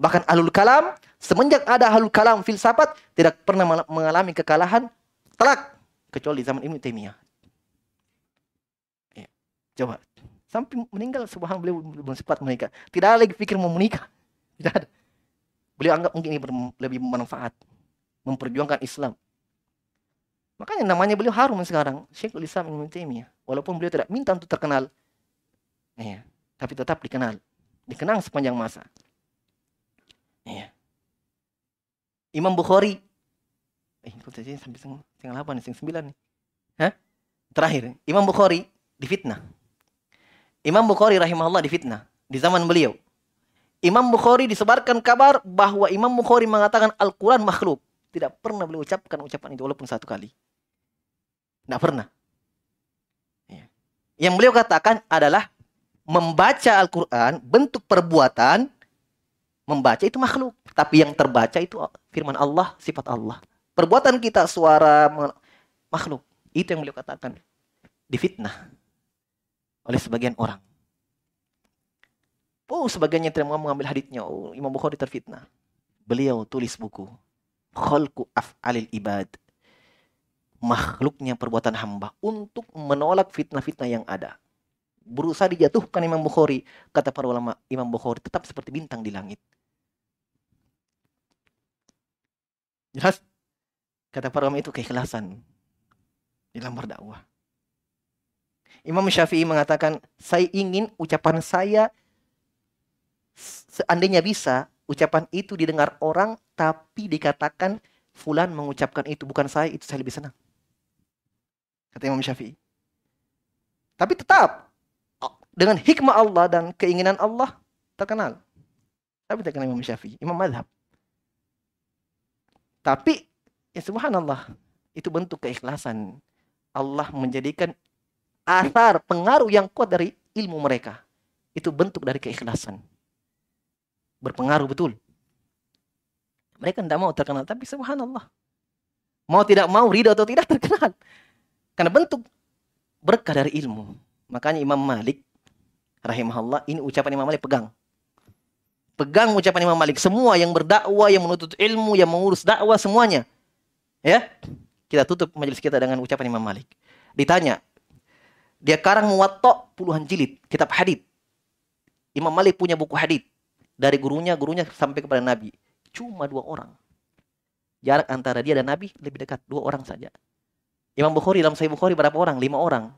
Bahkan alul kalam, semenjak ada alul kalam filsafat, tidak pernah mengalami kekalahan telak. Kecuali zaman Ibnu Taimiyah. Ya. Coba. Sampai meninggal, subhanallah beliau belum sempat menikah. Tidak lagi pikir mau menikah. Tidak ada. Beliau anggap mungkin ini lebih bermanfaat. Memperjuangkan Islam. Makanya namanya beliau harum sekarang. Syekhul Islam Ibnu Taimiyah. Walaupun beliau tidak minta untuk terkenal. Iya. Tapi tetap dikenal. Dikenang sepanjang masa. Iya. Imam Bukhari. Eh, kok tadi sampai setengah, nih, setengah sembilan nih. Terakhir, Imam Bukhari difitnah. Imam Bukhari rahimahullah difitnah di zaman beliau. Imam Bukhari disebarkan kabar bahwa Imam Bukhari mengatakan Al-Quran makhluk. Tidak pernah beliau ucapkan ucapan itu walaupun satu kali. Tidak pernah. Ya. Yang beliau katakan adalah membaca Al-Quran, bentuk perbuatan, membaca itu makhluk. Tapi yang terbaca itu firman Allah, sifat Allah. Perbuatan kita, suara, makhluk. Itu yang beliau katakan. difitnah oleh sebagian orang. Oh, sebagiannya tidak mau mengambil haditsnya. Oh, Imam Bukhari terfitnah. Beliau tulis buku Khalqu Af'alil Ibad. Makhluknya perbuatan hamba untuk menolak fitnah-fitnah yang ada. Berusaha dijatuhkan Imam Bukhari. Kata para ulama, Imam Bukhari tetap seperti bintang di langit. Jelas? Kata para ulama itu keikhlasan dalam berdakwah. Imam Syafi'i mengatakan, saya ingin ucapan saya seandainya bisa ucapan itu didengar orang tapi dikatakan fulan mengucapkan itu bukan saya itu saya lebih senang. Kata Imam Syafi'i. Tapi tetap dengan hikmah Allah dan keinginan Allah terkenal. Tapi terkenal Imam Syafi'i, Imam Madhab. Tapi ya subhanallah itu bentuk keikhlasan. Allah menjadikan asar pengaruh yang kuat dari ilmu mereka. Itu bentuk dari keikhlasan berpengaruh betul. Mereka tidak mau terkenal, tapi subhanallah. Mau tidak mau, ridho atau tidak terkenal. Karena bentuk berkah dari ilmu. Makanya Imam Malik, rahimahullah, ini ucapan Imam Malik pegang. Pegang ucapan Imam Malik. Semua yang berdakwah, yang menuntut ilmu, yang mengurus dakwah, semuanya. Ya, kita tutup majelis kita dengan ucapan Imam Malik. Ditanya, dia karang muwatta puluhan jilid, kitab hadith. Imam Malik punya buku hadith dari gurunya, gurunya sampai kepada Nabi. Cuma dua orang. Jarak antara dia dan Nabi lebih dekat. Dua orang saja. Imam Bukhari dalam Sahih Bukhari berapa orang? Lima orang.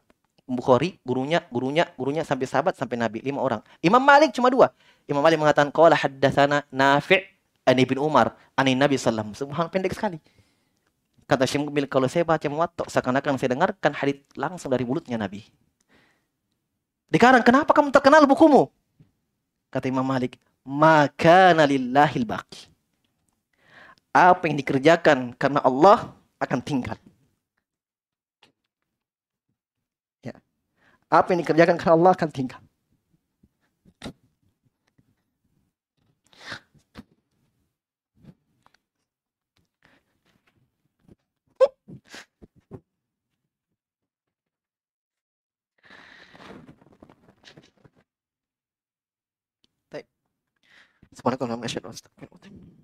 Bukhari, gurunya, gurunya, gurunya sampai sahabat sampai Nabi. Lima orang. Imam Malik cuma dua. Imam Malik mengatakan, Qala haddathana Nafi' Ani bin Umar, Ani Nabi Sallam. Subhan pendek sekali. Kata Syekh Mubil, kalau saya baca muwatta, seakan-akan saya dengarkan hadis langsung dari mulutnya Nabi. Dikarang, kenapa kamu terkenal bukumu? Kata Imam Malik, maka nalillahil baqi. Apa yang dikerjakan karena Allah akan tinggal. Ya. Apa yang dikerjakan karena Allah akan tinggal. Subhanakallah wa bihamdika